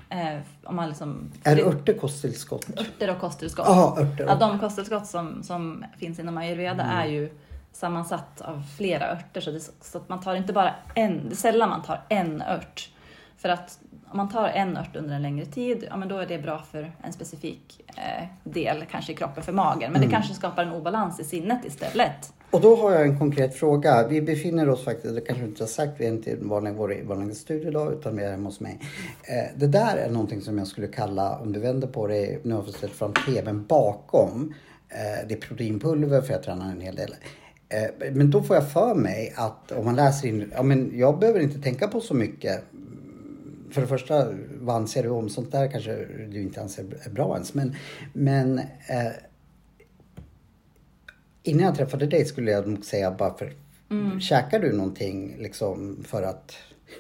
Eh, om man liksom, Är det- örter kosttillskott? örter och kosttillskott. Jaha, örter. Ja, de kosttillskott som, som finns inom ayurveda Mm. är ju sammansatt av flera örter. Så, det, så att man tar inte bara en, det är sällan man tar en ört. För att om man tar en ört under en längre tid, ja men då är det bra för en specifik eh, del, kanske i kroppen, för magen. Men Mm. det kanske skapar en obalans i sinnet istället. Och då har jag en konkret fråga. Vi befinner oss faktiskt, det kanske inte har sagt, vi är inte i vår vanliga studio idag utan vi är hemma hos mig. Eh, det där är någonting som jag skulle kalla, om du vänder på det, nu har vi ställt fram tvn bakom. Eh, det är proteinpulver för jag tränar en hel del. Eh, men då får jag för mig att om man läser in, ja men jag behöver inte tänka på så mycket. För det första, vad anser du om sånt där kanske du inte anser är bra ens. Men, men eh, Innan jag träffade dig skulle jag nog säga bara för... Mm. Käkar du någonting liksom för att...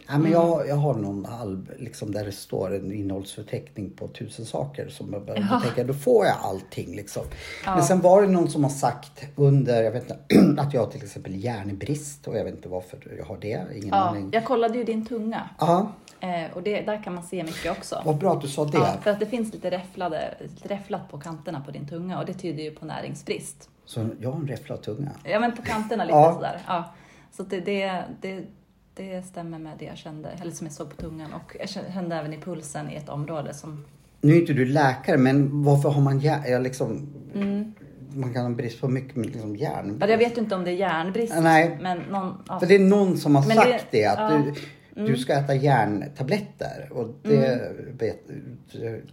Nej men Mm. jag, jag har någon halv liksom där det står en innehållsförteckning på tusen saker som jag bara Ja. jag, då får jag allting liksom. Ja. Men sen var det någon som har sagt under, jag vet inte, att jag har till exempel järnbrist och jag vet inte varför jag har det. Ingen Ja, aning. jag kollade ju din tunga Ja, eh, och det, där kan man se mycket också. vad bra att du sa det. Ja, för att det finns lite, räfflade, lite räfflat på kanterna på din tunga och det tyder ju på näringsbrist. Så jag har en räfflad tunga. Ja, men på kanterna lite Ja. sådär. Ja. Så det, det, det, det stämmer med det jag kände, eller som jag såg på tungan. Och jag kände även i pulsen i ett område som... Nu är inte du läkare men varför har man järn, jag liksom... Mm. Man kan ha brist på mycket liksom järn. Ja, Jag vet inte om det är järnbrist, Nej. men någon... Ja. För det är någon som har Men sagt det- att ja. Mm. du, du ska äta järntabletter. Och det vet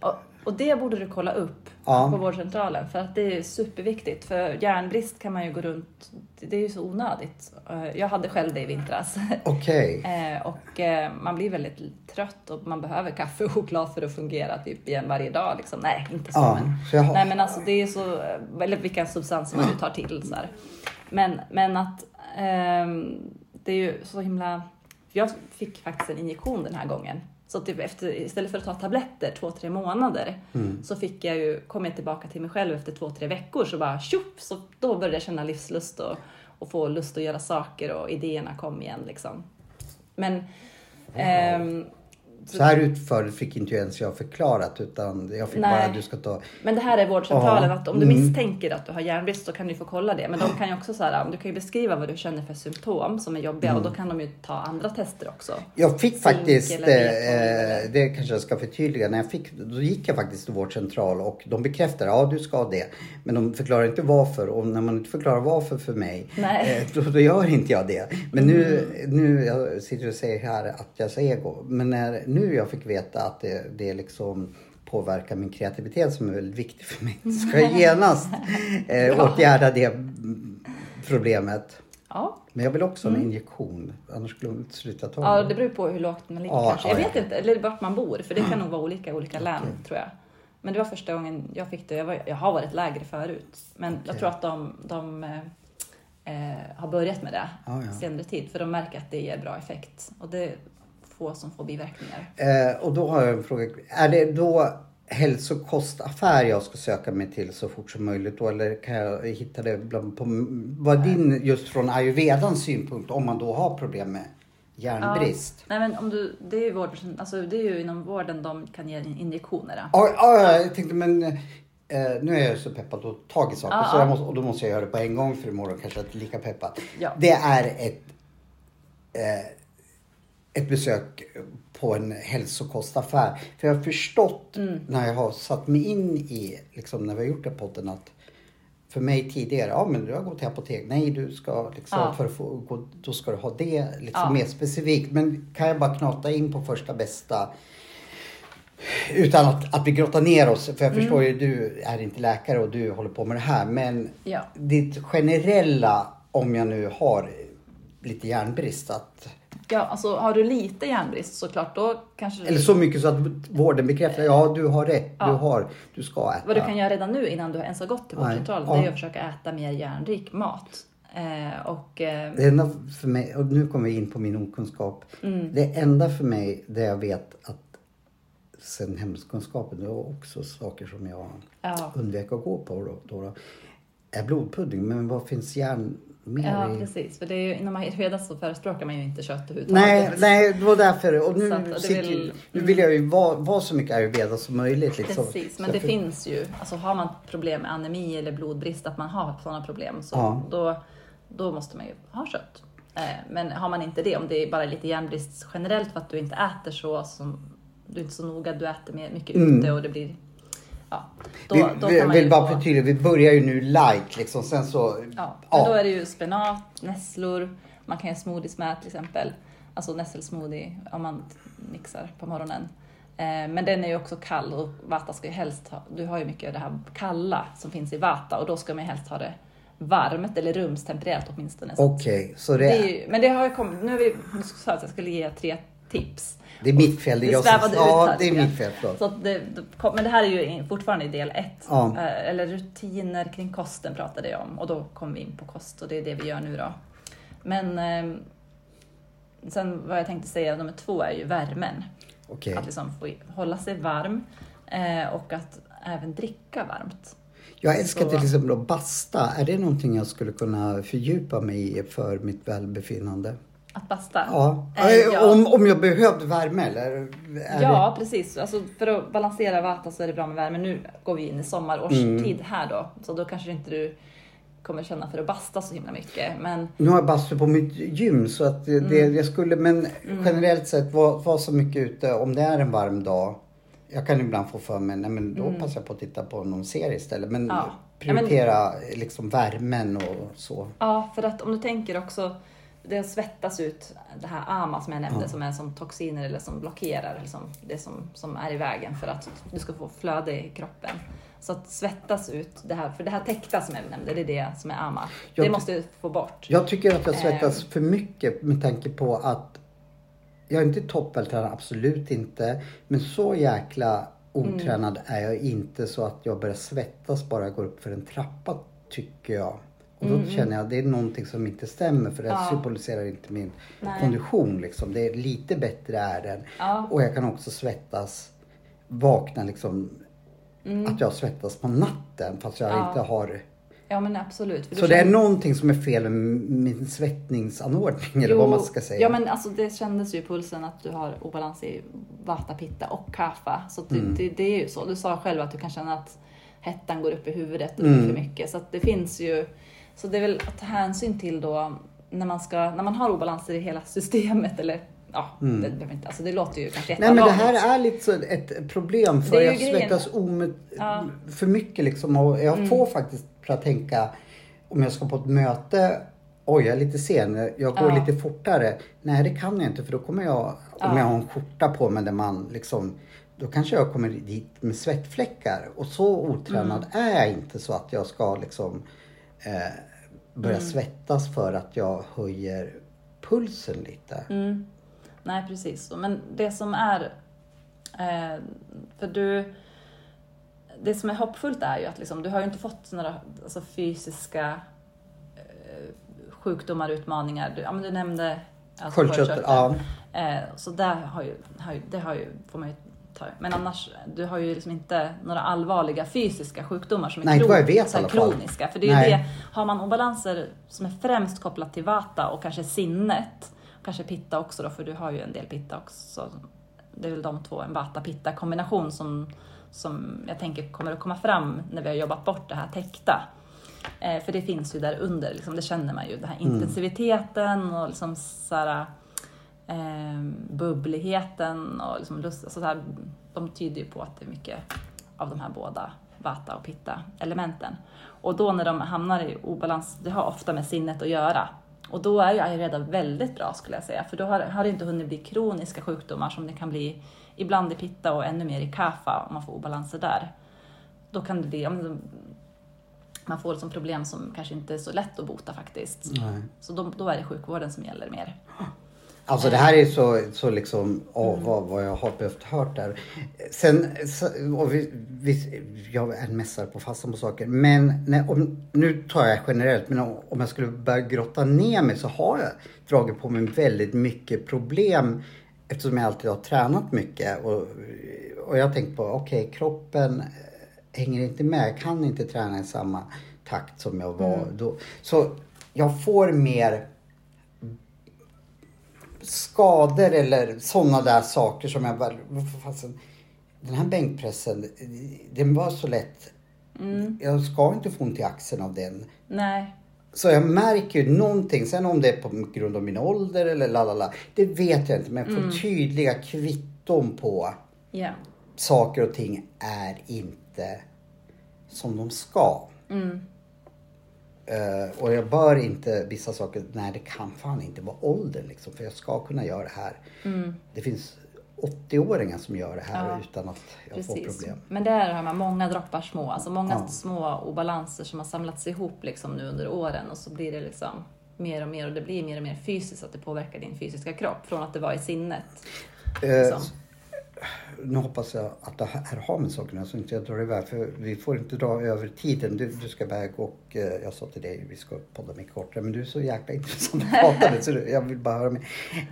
Och, och det borde du kolla upp Ja. på vårdcentralen för att det är superviktigt. För järnbrist kan man ju gå runt, det är ju så onödigt. Eh, Jag hade själv det i vintras. Okej. Eh, och eh, man blir väldigt trött och man behöver kaffe och choklad för att fungera typ igen varje dag. Liksom. Nej, inte så. Ja, Men, så har- nej, men alltså det är så, eller vilka substanser man nu tar till. Så här. Men, men att ehm, det är ju så himla... Jag fick faktiskt en injektion den här gången. Så typ efter, istället för att ta tabletter två, tre månader Mm. så fick jag ju, kom jag tillbaka till mig själv efter två, tre veckor så bara tjopp, så då började jag känna livslust och, och få lust att göra saker och idéerna kom igen liksom. Men ehm, Så här utförligt fick inte ens jag förklarat utan jag fick Nej. bara att du ska ta... Men det här är vårdcentralen, att om du Mm. misstänker att du har järnbrist så kan du få kolla det. Men de kan ju också så här, du kan ju beskriva vad du känner för symptom som är jobbiga och då kan de ju ta andra tester också. Jag fick Zink faktiskt, eller B12 eh, det kanske jag ska förtydliga, när jag fick, då gick jag faktiskt till vårdcentral och de bekräftade, ja du ska det. Men de förklarar inte varför och när man inte förklarar varför för mig, eh, då, då gör inte jag det. Men nu, Mm. nu, jag sitter och säger här att jag är ego, men när nu jag fick veta att det, det liksom påverkar min kreativitet som är väldigt viktig för mig, så ska jag genast eh, åtgärda det mm, problemet. Ja. Men jag vill också ha en injektion, annars skulle hon inte sluta ta Mm. ja, det beror på hur lågt man ligger Ja, kanske. ja, Jag ja. vet inte, eller vart man bor, för det kan nog vara olika i olika län tror jag. Men det var första gången jag fick det. Jag, var, jag har varit lägre förut, men jag Okej. tror att de, de eh, har börjat med det senare tid, för de märker att det ger bra effekt. Och det få som får biverkningar. Eh, och då har jag en fråga. Är det då hälsokostaffär jag ska söka mig till så fort som möjligt då? Eller kan jag hitta det bland på... Vad din, just från ayurvedans synpunkt, om man då har problem med järnbrist? Nej, men om du, det, är ju vård, alltså, det är ju inom vården de kan ge injektionerna. Ja, ja, jag tänkte men... Eh, nu är jag så peppad och tag i saker Ja, så ja. jag måste, och då måste jag göra det på en gång för imorgon kanske jag inte är lika peppad. Ja. Det är ett, eh, ett besök på en hälsokostaffär. För jag har förstått Mm. när jag har satt mig in i, liksom när vi har gjort den podden att för mig tidigare, ja men du har gått till apotek. Nej, du ska liksom, Ja. för att få gå, då ska du ha det liksom Ja. mer specifikt. Men kan jag bara knata in på första bästa utan att, att vi grottar ner oss, för jag förstår ju du är inte läkare och du håller på med det här. Men Ja. ditt generella, om jag nu har lite järnbrist, att, Ja, alltså har du lite järnbrist såklart, då kanske eller så mycket så att vården bekräftar, ja du har rätt, Ja. du, har, du ska äta. Vad du kan göra redan nu innan du ens har gått till vårdcentralen, Ja. det är att försöka äta mer järnrik mat. Eh, och eh, Det enda för mig, och nu kommer vi in på min okunskap. Mm. Det enda för mig, det jag vet att sen hemkunskapen, det var också saker som jag ja, undvek att gå på då, då är blodpudding. Men vad finns järn mer ja, i? precis. För det är ju, inom ayurveda så förespråkar man ju inte kött överhuvudtaget. Nej, nej, det var därför. Och nu, att sitter, vill- nu vill jag ju vara, vara så mycket ayurveda som möjligt. Liksom. Precis, men Så det för- finns ju, alltså har man problem med anemi eller blodbrist, att man har sådana problem, så Ja. då, då måste man ju ha kött. Eh, men har man inte det, om det är bara lite järnbrist generellt för att du inte äter så, som, du är inte så noga, du äter mycket Mm. ute och det blir, ja, då, vi då vi vill bara förtydliga, vi börjar ju nu light liksom. Sen så... Ja, Ja. då är det ju spenat, nässlor, man kan göra smoothies med till exempel. Alltså nässelsmoothie om man mixar på morgonen. Eh, Men den är ju också kall och vata ska ju helst ha, du har ju mycket av det här kalla som finns i vata och då ska man helst ha det varmt eller rumstempererat åtminstone. Okej, så det, det är ju, men det har ju kommit, nu har vi, du sa att jag skulle ge tre tips. det är mitt fel. Det Det jag som, ja, det är mitt fel. Så det, men det här är ju fortfarande i del ett. Ja. Eh, Eller rutiner kring kosten pratade jag om och då kom vi in på kost och det är det vi gör nu då. Men eh, sen vad jag tänkte säga, nummer två är ju värmen. Okej. Att liksom få hålla sig varm eh, och att även dricka varmt. Jag älskar till exempel att basta. Är det någonting jag skulle kunna fördjupa mig i för mitt välbefinnande? Att basta. Ja. Eh, ja. Om, om jag behövde värme eller? Ja, precis. Alltså, för att balansera vata så är det bra med värme. Nu går vi in i sommarårstid Mm. här då, så då kanske inte du kommer känna för att basta så himla mycket. Men Nu har jag bastu på mitt gym så att det, det, Mm. jag skulle, men generellt sett vara var så mycket ute om det är en varm dag. Jag kan ibland få för mig, nej men då passar jag på att titta på någon serie istället. Men Mm. Ja. Ja, men- prioritera liksom värmen och så. Ja, för att om du tänker också, det svettas ut det här AMA som jag nämnde, Ja. som är som toxiner eller som blockerar, eller som, det som, som är i vägen för att du ska få flöde i kroppen. Så att svettas ut det här, för det här täckta som jag nämnde, det är det som är AMA. Jag det måste du få bort. Jag tycker att jag Ehm. svettas för mycket med tanke på att jag är inte toppvältränad, absolut inte. Men så jäkla otränad Mm. är jag inte så att jag börjar svettas bara jag går upp för en trappa tycker jag. Och då känner jag att det är någonting som inte stämmer för det Mm. Ja. symboliserar inte min Nej. kondition. Liksom. Det är lite bättre är den. Ja. Och jag kan också svettas, vakna liksom, att jag svettas på natten fast jag Mm. Ja. inte har Ja men absolut. Så det är känner- någonting som är fel med min svettningsanordning eller vad man ska säga. Ja men alltså det kändes ju i pulsen att du har obalans i vata, pitta och kapha. Så Mm. det, det är ju så. Du sa själv att du kan känna att hettan går upp i huvudet och Mm. för mycket. Så att det finns ju, så det är väl att ta hänsyn till då när man, ska, när man har obalanser i hela systemet eller ja, det, behöver inte, alltså det låter ju kanske Mm. Nej men det här är lite så ett problem för jag svettas omed... Ja. Mm. för mycket liksom och jag får faktiskt för att tänka om jag ska på ett möte Oj, jag är lite sen. Jag går Ja. lite fortare. Nej, det kan jag inte för då kommer jag, om Ja. jag har en skjorta på mig där man liksom, då kanske jag kommer dit med svettfläckar. Och så otränad Mm. är jag inte så att jag ska liksom eh, börja Mm. svettas för att jag höjer pulsen lite. Mm. Nej, precis. Men det som är... Eh, för du... Det som är hoppfullt är ju att liksom, du har ju inte fått några alltså, fysiska eh, sjukdomar, utmaningar. Du, ja, men du nämnde alltså, Sköldkörtel, ja. Eh, så där har ju, har ju, det har ju, får man ju ta Men annars, du har ju liksom inte några allvarliga fysiska sjukdomar som är Nej, jag vet så här kroniska. För det är ju Nej. det, har man obalanser som är främst kopplat till vata och kanske sinnet, kanske pitta också då, för du har ju en del pitta också. Det är väl de två, en vata-pitta kombination som, som jag tänker kommer att komma fram när vi har jobbat bort det här täckta. Eh, för det finns ju där under, liksom, det känner man ju, den här Mm. intensiviteten och liksom så här, eh, bubbligheten och liksom lust, alltså så här, de tyder ju på att det är mycket av de här båda vata och pitta elementen. Och då när de hamnar i obalans, det har ofta med sinnet att göra. Och då är ju ayurveda väldigt bra skulle jag säga, för då har, har det inte hunnit bli kroniska sjukdomar som det kan bli ibland i pitta och ännu mer i kapha om man får obalanser där. Då kan det bli, man får liksom problem som kanske inte är så lätt att bota faktiskt. Nej. Så då, då är det sjukvården som gäller mer. Alltså det här är så, så liksom, åh, Mm. vad, vad jag har behövt hört där. Sen, så- och vi, vi, jag är en mästare på fasta på saker. Men när, om, nu tar jag generellt, men om, om jag skulle börja grotta ner mig så har jag dragit på mig väldigt mycket problem eftersom jag alltid har tränat mycket. Och, och jag har tänkt på, okej kroppen hänger inte med, jag kan inte träna i samma takt som jag var då. Så jag får mer skador eller sådana där saker som jag bara, fasen, den här bänkpressen, den var så lätt. Jag ska inte få ont i axeln av den. Nej, Så jag märker ju någonting, sen om det är på grund av min ålder eller lalala, det vet jag inte. Men jag får tydliga kvitton på ja. saker och ting är inte som de ska. Mm. Eh, och jag bör inte vissa saker, nej det kan fan inte vara åldern liksom. För jag ska kunna göra det här. Det finns 80-åringar som gör det här Mm. Ja, utan att jag får Precis. problem. Men där har man många droppar små, alltså många Ja. små obalanser som har samlats ihop liksom nu under åren och så blir det liksom mer och mer och det blir mer och mer fysiskt att det påverkar din fysiska kropp från att det var i sinnet. Eh, Liksom. Nu hoppas jag att det här har med sakerna så inte jag drar iväg för vi får inte dra över tiden. Du, du ska iväg och eh, jag sa till dig vi ska podda mycket kortare men du är så jäkla intressant pratare så jag vill bara höra med.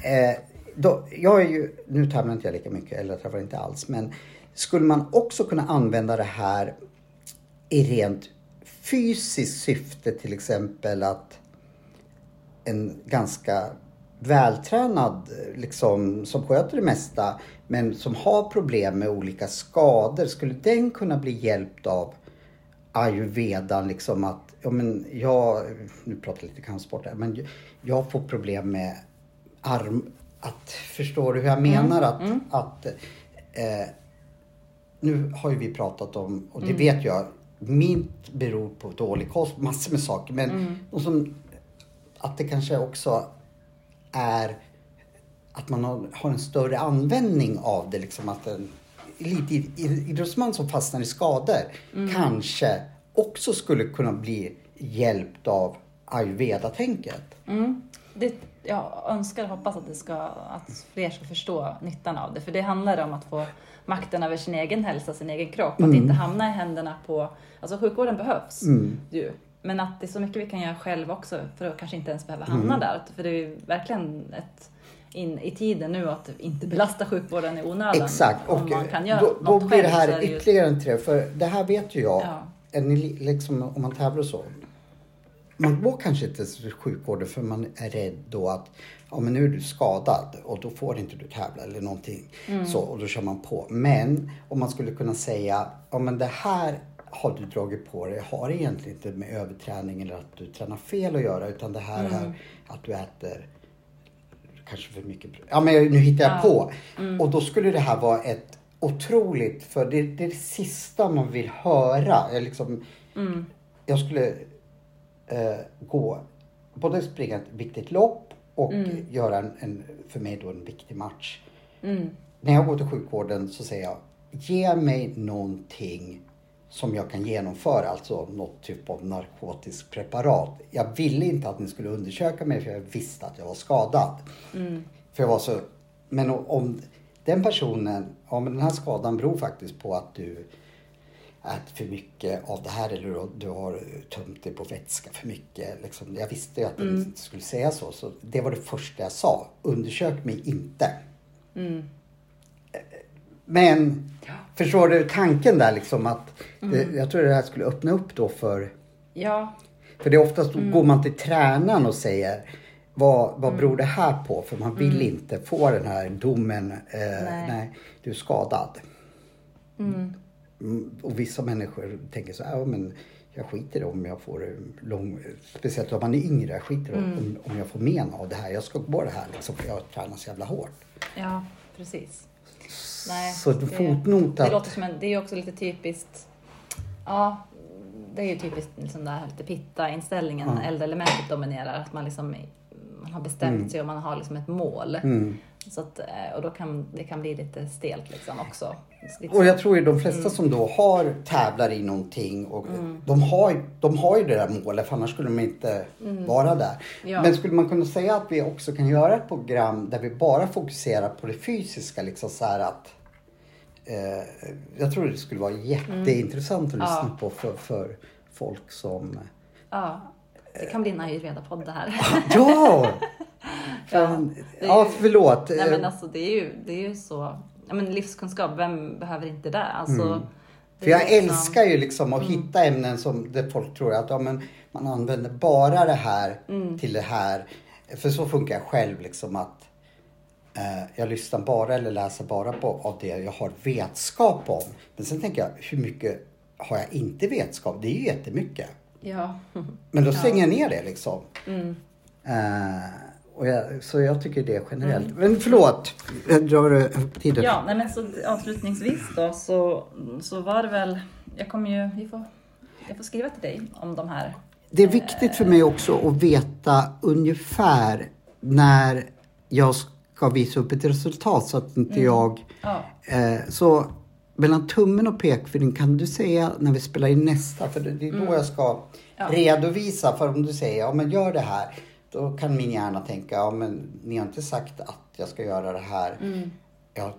Eh, då, jag är ju, nu tävlar inte jag lika mycket eller jag träffar inte alls men skulle man också kunna använda det här i rent fysiskt syfte till exempel att en ganska vältränad liksom, som sköter det mesta men som har problem med olika skador. Skulle den kunna bli hjälpt av ayurvedan? Liksom att, ja, men jag, nu pratar jag lite kampsport här, men jag får problem med arm... Att, förstår du hur jag menar? Att, att eh, nu har ju vi pratat om, och det vet jag, mitt beror på dålig kost, massor med saker. Men och som, att det kanske också är att man har, har en större användning av det. Liksom att en elitidrottsman som fastnar i skador kanske också skulle kunna bli hjälpt av ayurveda-tänket. Mm. Det, jag önskar och hoppas att, det ska, att fler ska förstå nyttan av det. För det handlar om att få makten över sin egen hälsa, sin egen kropp. Att inte hamna i händerna på... Alltså sjukvården behövs ju. Men att det är så mycket vi kan göra själva också för att kanske inte ens behöva hamna där. För det är verkligen ett in i tiden nu att inte belasta sjukvården i onödan. Exakt. Om Och man kan göra då, då blir det själv här det ytterligare en trä. För det här vet ju jag. Ja. Li- liksom, om man tävlar och så. man går kanske inte till sjukvården för man är rädd då att ja, men nu är du skadad och då får inte du tävla eller någonting. Så, och då kör man på. Men om man skulle kunna säga, ja men det här har du dragit på dig har egentligen inte med överträning eller att du tränar fel att göra utan det här är att du äter kanske för mycket. Ja men nu hittar jag på. Och då skulle det här vara ett otroligt, för det, det är det sista man vill höra. Jag, liksom, jag skulle eh, gå, både springa ett viktigt lopp och göra en, en, för mig då en viktig match. När jag går till sjukvården så säger jag, ge mig någonting som jag kan genomföra, alltså något typ av narkotiskt preparat. Jag ville inte att ni skulle undersöka mig för jag visste att jag var skadad. För jag var så, men om- den personen, ja men den här skadan beror faktiskt på att du äter för mycket av det här eller du, har tömt dig på vätska för mycket. Liksom. Jag visste ju att den inte skulle säga så, så det var det första jag sa. Undersök mig inte. Men förstår du tanken där liksom att det, jag tror det här skulle öppna upp då för Ja, för det är oftast då går man till tränaren och säger vad, vad beror det här på? För man vill inte få den här domen. Eh, nej. Nej. du är skadad. Mm, Och vissa människor tänker så här, ja, men jag skiter om jag får en lång, speciellt om man är yngre, jag skiter i om, om jag får men av det här. Jag ska gå på det här liksom för jag tränar så jävla hårt. ja precis. Nej, Så ett fotnot det låter som en, det är också lite typiskt, ja, det är ju typiskt liksom det här lite pitta-inställningen, Ja. eldelementet dominerar, att man liksom man har bestämt Mm. sig och man har liksom ett mål. Så att, eh, och då kan det kan bli lite stelt liksom också. Lite Och jag tror ju de flesta Mm. som då har tävlar i någonting och de, har, ju- de har ju det där målet för annars skulle de inte vara där. Mm. Ja. Men skulle man kunna säga att vi också kan göra ett program där vi bara fokuserar på det fysiska liksom så att eh, jag tror det skulle vara jätteintressant att lyssna Mm. Ja. på för, för folk som Ja, det kan bli en ayurveda-podd det här. Ja! Ja, Fan, är ja, ju- förlåt. Nej men alltså det är ju, det är ju så, ja men livskunskap, vem behöver inte det? Alltså, Mm. det För jag liksom- älskar ju liksom att hitta ämnen som där folk tror att ja, men man använder bara det här till det här. För så funkar jag själv liksom att eh, jag lyssnar bara eller läser bara på av det jag har vetskap om. Men sen tänker jag, hur mycket har jag inte vetskap? Det är ju jättemycket. Ja. Men då stänger jag ner det liksom. Eh, och jag, så jag tycker det generellt. Men förlåt, jag drar upp tiden. Ja, nej men så avslutningsvis då så, så var det väl, jag kommer ju, vi får, jag får skriva till dig om de här. Det är viktigt för mig också att veta ungefär när jag ska visa upp ett resultat så att inte jag... Ja. Eh, så mellan tummen och pekfingret kan du säga när vi spelar in nästa? För det är då jag ska Ja. redovisa. För om du säger ja men gör det här. Då kan min hjärna tänka ja men ni har inte sagt att jag ska göra det här. Jag har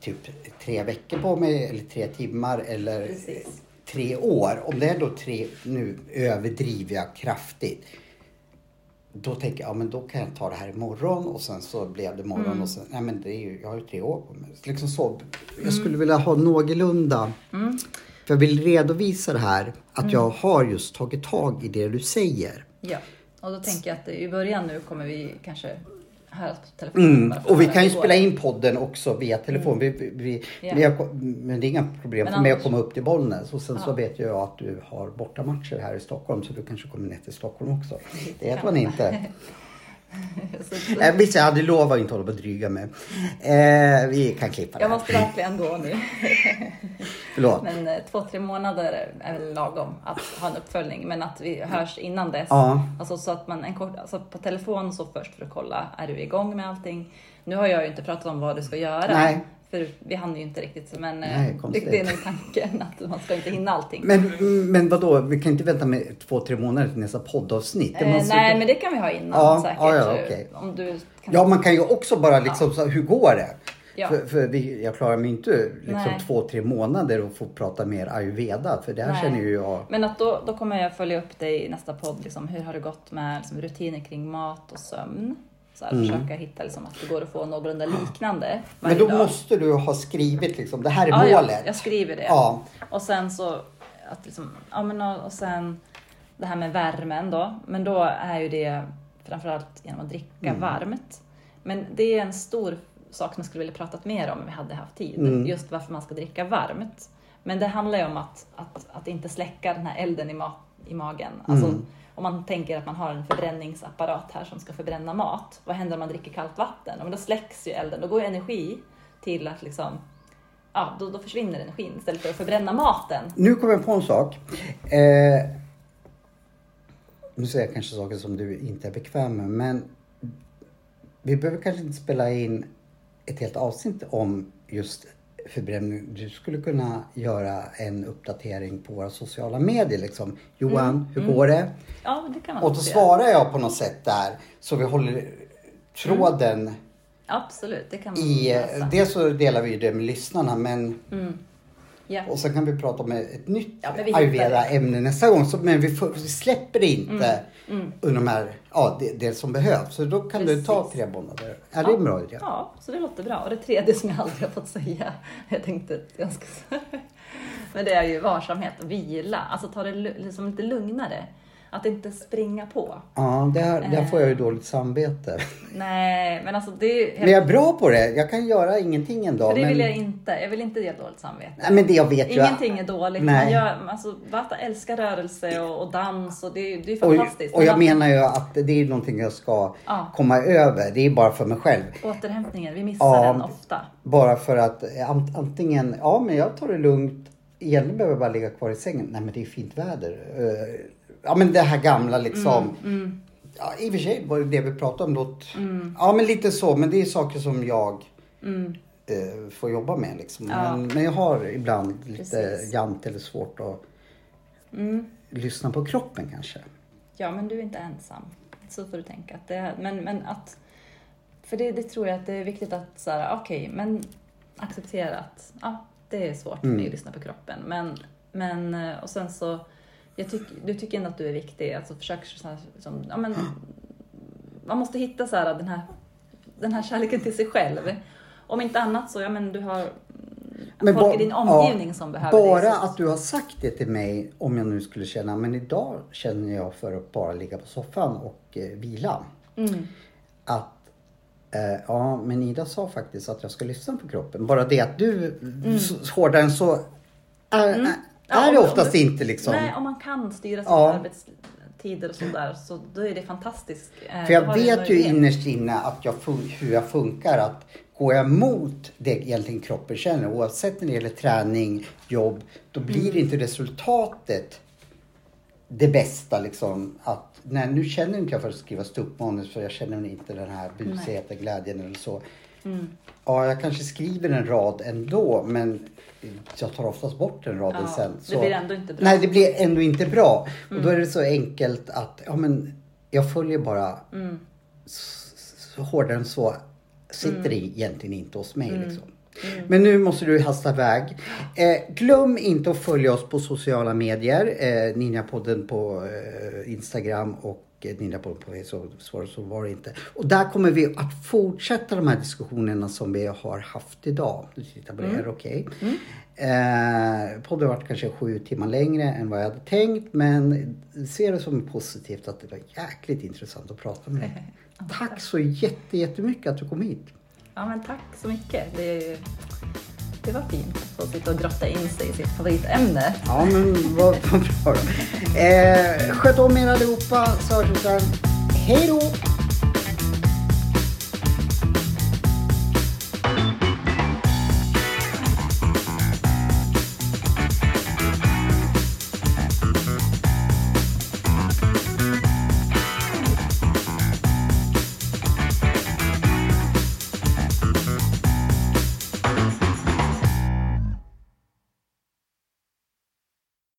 typ tre veckor på mig eller tre timmar eller Precis. tre år. Om det är då tre, nu överdriver jag kraftigt. Då tänker jag, ja men då kan jag ta det här imorgon och sen så blev det imorgon Mm. och sen, nej men det är ju, jag har ju tre år på mig. Liksom så. Jag skulle vilja ha någorlunda, Mm. för jag vill redovisa det här, att jag har just tagit tag i det du säger. Ja, och då tänker jag att i början nu kommer vi kanske höras på telefon. Mm. Och vi kan ju spela in podden också via telefon. Vi, vi, vi, Mm. Ja. men, jag, men det är inga problem Men för mig att komma upp till Bollnäs. Och sen så Ja. vet jag att du har bortamatcher här i Stockholm så du kanske kommer ner till Stockholm också. Det vet man. inte. Jag visst, jag hade lovat att inte hålla på och dryga mig. Eh, vi kan klippa det jag måste verkligen gå nu. Förlåt. Men eh, två, tre månader är väl lagom att ha en uppföljning. Men att vi hörs innan dess. Ja. Alltså så att man en kort, alltså på telefon så först för att kolla, är du igång med allting? Nu har jag ju inte pratat om vad du ska göra. Nej. För vi hann ju inte riktigt. Men eh, Nej, det, är nog tanken att man ska inte hinna allting. Men, men vadå, vi kan inte vänta med två, tre månader till nästa poddavsnitt. Eh, nej, men det kan vi ha innan Ja, säkert. ja, ja, okej. Om du kan... Ja, man kan ju också bara liksom, så, hur går det? Ja. För, för vi, jag klarar mig inte liksom Nej. två, tre månader och få prata mer ayurveda. För det här Nej. känner ju jag. Men att då, då kommer jag följa upp dig i nästa podd. Liksom, hur har det gått med liksom, rutiner kring mat och sömn? Så här, Försöka hitta liksom, att det går att få någorlunda liknande Mm. Men varje då dag. måste du ha skrivit liksom, det här är ja, målet. Ja, jag skriver det. Ja. Och sen så, att liksom, ja men och, och sen det här med värmen då. Men då är ju det framförallt genom att dricka Mm. varmt. Men det är en stor sak som jag skulle vilja pratat mer om om vi hade haft tid. Mm. Just varför man ska dricka varmt. Men det handlar ju om att, att, att inte släcka den här elden i, ma- i magen. Alltså, Mm om man tänker att man har en förbränningsapparat här som ska förbränna mat. Vad händer om man dricker kallt vatten? Men då släcks ju elden. Då går ju energi till att liksom, ja, då, då försvinner energin istället för att förbränna maten. Nu kommer jag på en sak. Eh, nu säger jag kanske saker som du inte är bekväm med, men vi behöver kanske inte spela in ett helt avsnitt om just förbränning. Du skulle kunna göra en uppdatering på våra sociala medier. Liksom. Johan, hur går det? Ja, det kan man Och då svarar jag på något sätt där så vi håller tråden Absolut, det kan man i... lösa. Dels så delar vi det med lyssnarna men Mm. Ja. och sen kan vi prata om ett nytt Ja, ayurveda-ämne nästa gång. Så, men vi, får, vi släpper inte Mm. under de här, ja, det, det som behövs. Så då kan du ta Precis. tre månader. Är det en bra idé? Ja, så det låter bra. Och det tredje som jag aldrig har fått säga, jag tänkte att jag ska Men det är ju varsamhet och vila. Alltså ta det liksom lite lugnare. Att inte springa på. Ja, det här, där får jag Eh. ju dåligt samvete. Nej, men alltså det är ju Men jag är bra på det. Jag kan göra ingenting en dag. För det men... vill jag inte. Jag vill inte ge dåligt samvete. Nej, men det jag vet. Ingenting är dåligt. Nej. Man gör, alltså, Vata älskar rörelse och, och dans och det, det är Och, fantastiskt. och jag Men menar ju att det är någonting jag ska Ja. komma över. Det är bara för mig själv. Återhämtningen, vi missar Ja. den ofta. Bara för att eh, ant- antingen, ja men jag tar det lugnt. Egentligen behöver jag bara ligga kvar i sängen. Nej men det är fint väder. Ja men det här gamla liksom. Mm, Ja, I och för sig var det det vi pratade om. Låt... Ja men lite så. Men det är saker som jag mm. eh, får jobba med liksom. Ja. Men, men jag har ibland lite Precis. jant eller svårt att Mm. lyssna på kroppen kanske. Ja, men du är inte ensam. Så får du tänka. Att det, men, men att... För det, det tror jag att det är viktigt att så här, okej, men acceptera att ja, det är svårt för Mm. mig att lyssna på kroppen. Men, men eh, och sen så, tyck, du tycker ändå att du är viktig. Alltså försök så här, som, ja men, man måste hitta så här, den, här, den här kärleken till sig själv. Om inte annat så, ja men du har Men folk i din omgivning som behöver Bara dig. så- att du har sagt det till mig, om jag nu skulle känna, men idag känner jag för att bara ligga på soffan och eh, vila. Mm. Att, eh, ja men Ida sa faktiskt att jag ska lyssna på kroppen. Bara det att du s- hårdare än så är, är Mm. Ja, det om- oftast om- inte liksom. Nej, om man kan styra sina Ja. arbetstider och sådär, så då är det fantastiskt. Eh, För jag du vet ju innerst inne att jag hur jag funkar. Att går jag mot det egentligen kroppen känner, oavsett när det gäller träning, jobb, då blir Mm. inte resultatet det bästa liksom. Att, nej, nu känner inte jag för att skriva ståuppmanus för jag känner inte den här busigheten, glädjen eller så. Mm. Ja, jag kanske skriver en rad ändå, men jag tar oftast bort den raden Ja, sen. det blir ändå inte bra. Nej, det blir ändå inte bra. Och Mm. då är det så enkelt att, ja men, jag följer bara Mm. så hårdare än så sitter Mm. det egentligen inte hos mig. Liksom. Men nu måste du hasta iväg. Eh, glöm inte att följa oss på sociala medier. Eh, Ninjapodden på eh, Instagram och Ninjapodden på Facebook. Så, var det inte. Och där kommer vi att fortsätta de här diskussionerna som vi har haft idag. Du tittar på det, är det okej? Eh, podden varit kanske sju timmar längre än vad jag hade tänkt. Men se det som positivt att det var jäkligt intressant att prata med dig. Tack så jätte, jättemycket att du kom hit. Ja, men tack så mycket. Det, det var fint att få sitta och grotta in sig i sitt favoritämne. Ja, men vad, vad bra då. Eh, sköt om er allihopa, så hörs vi sen. Hej då!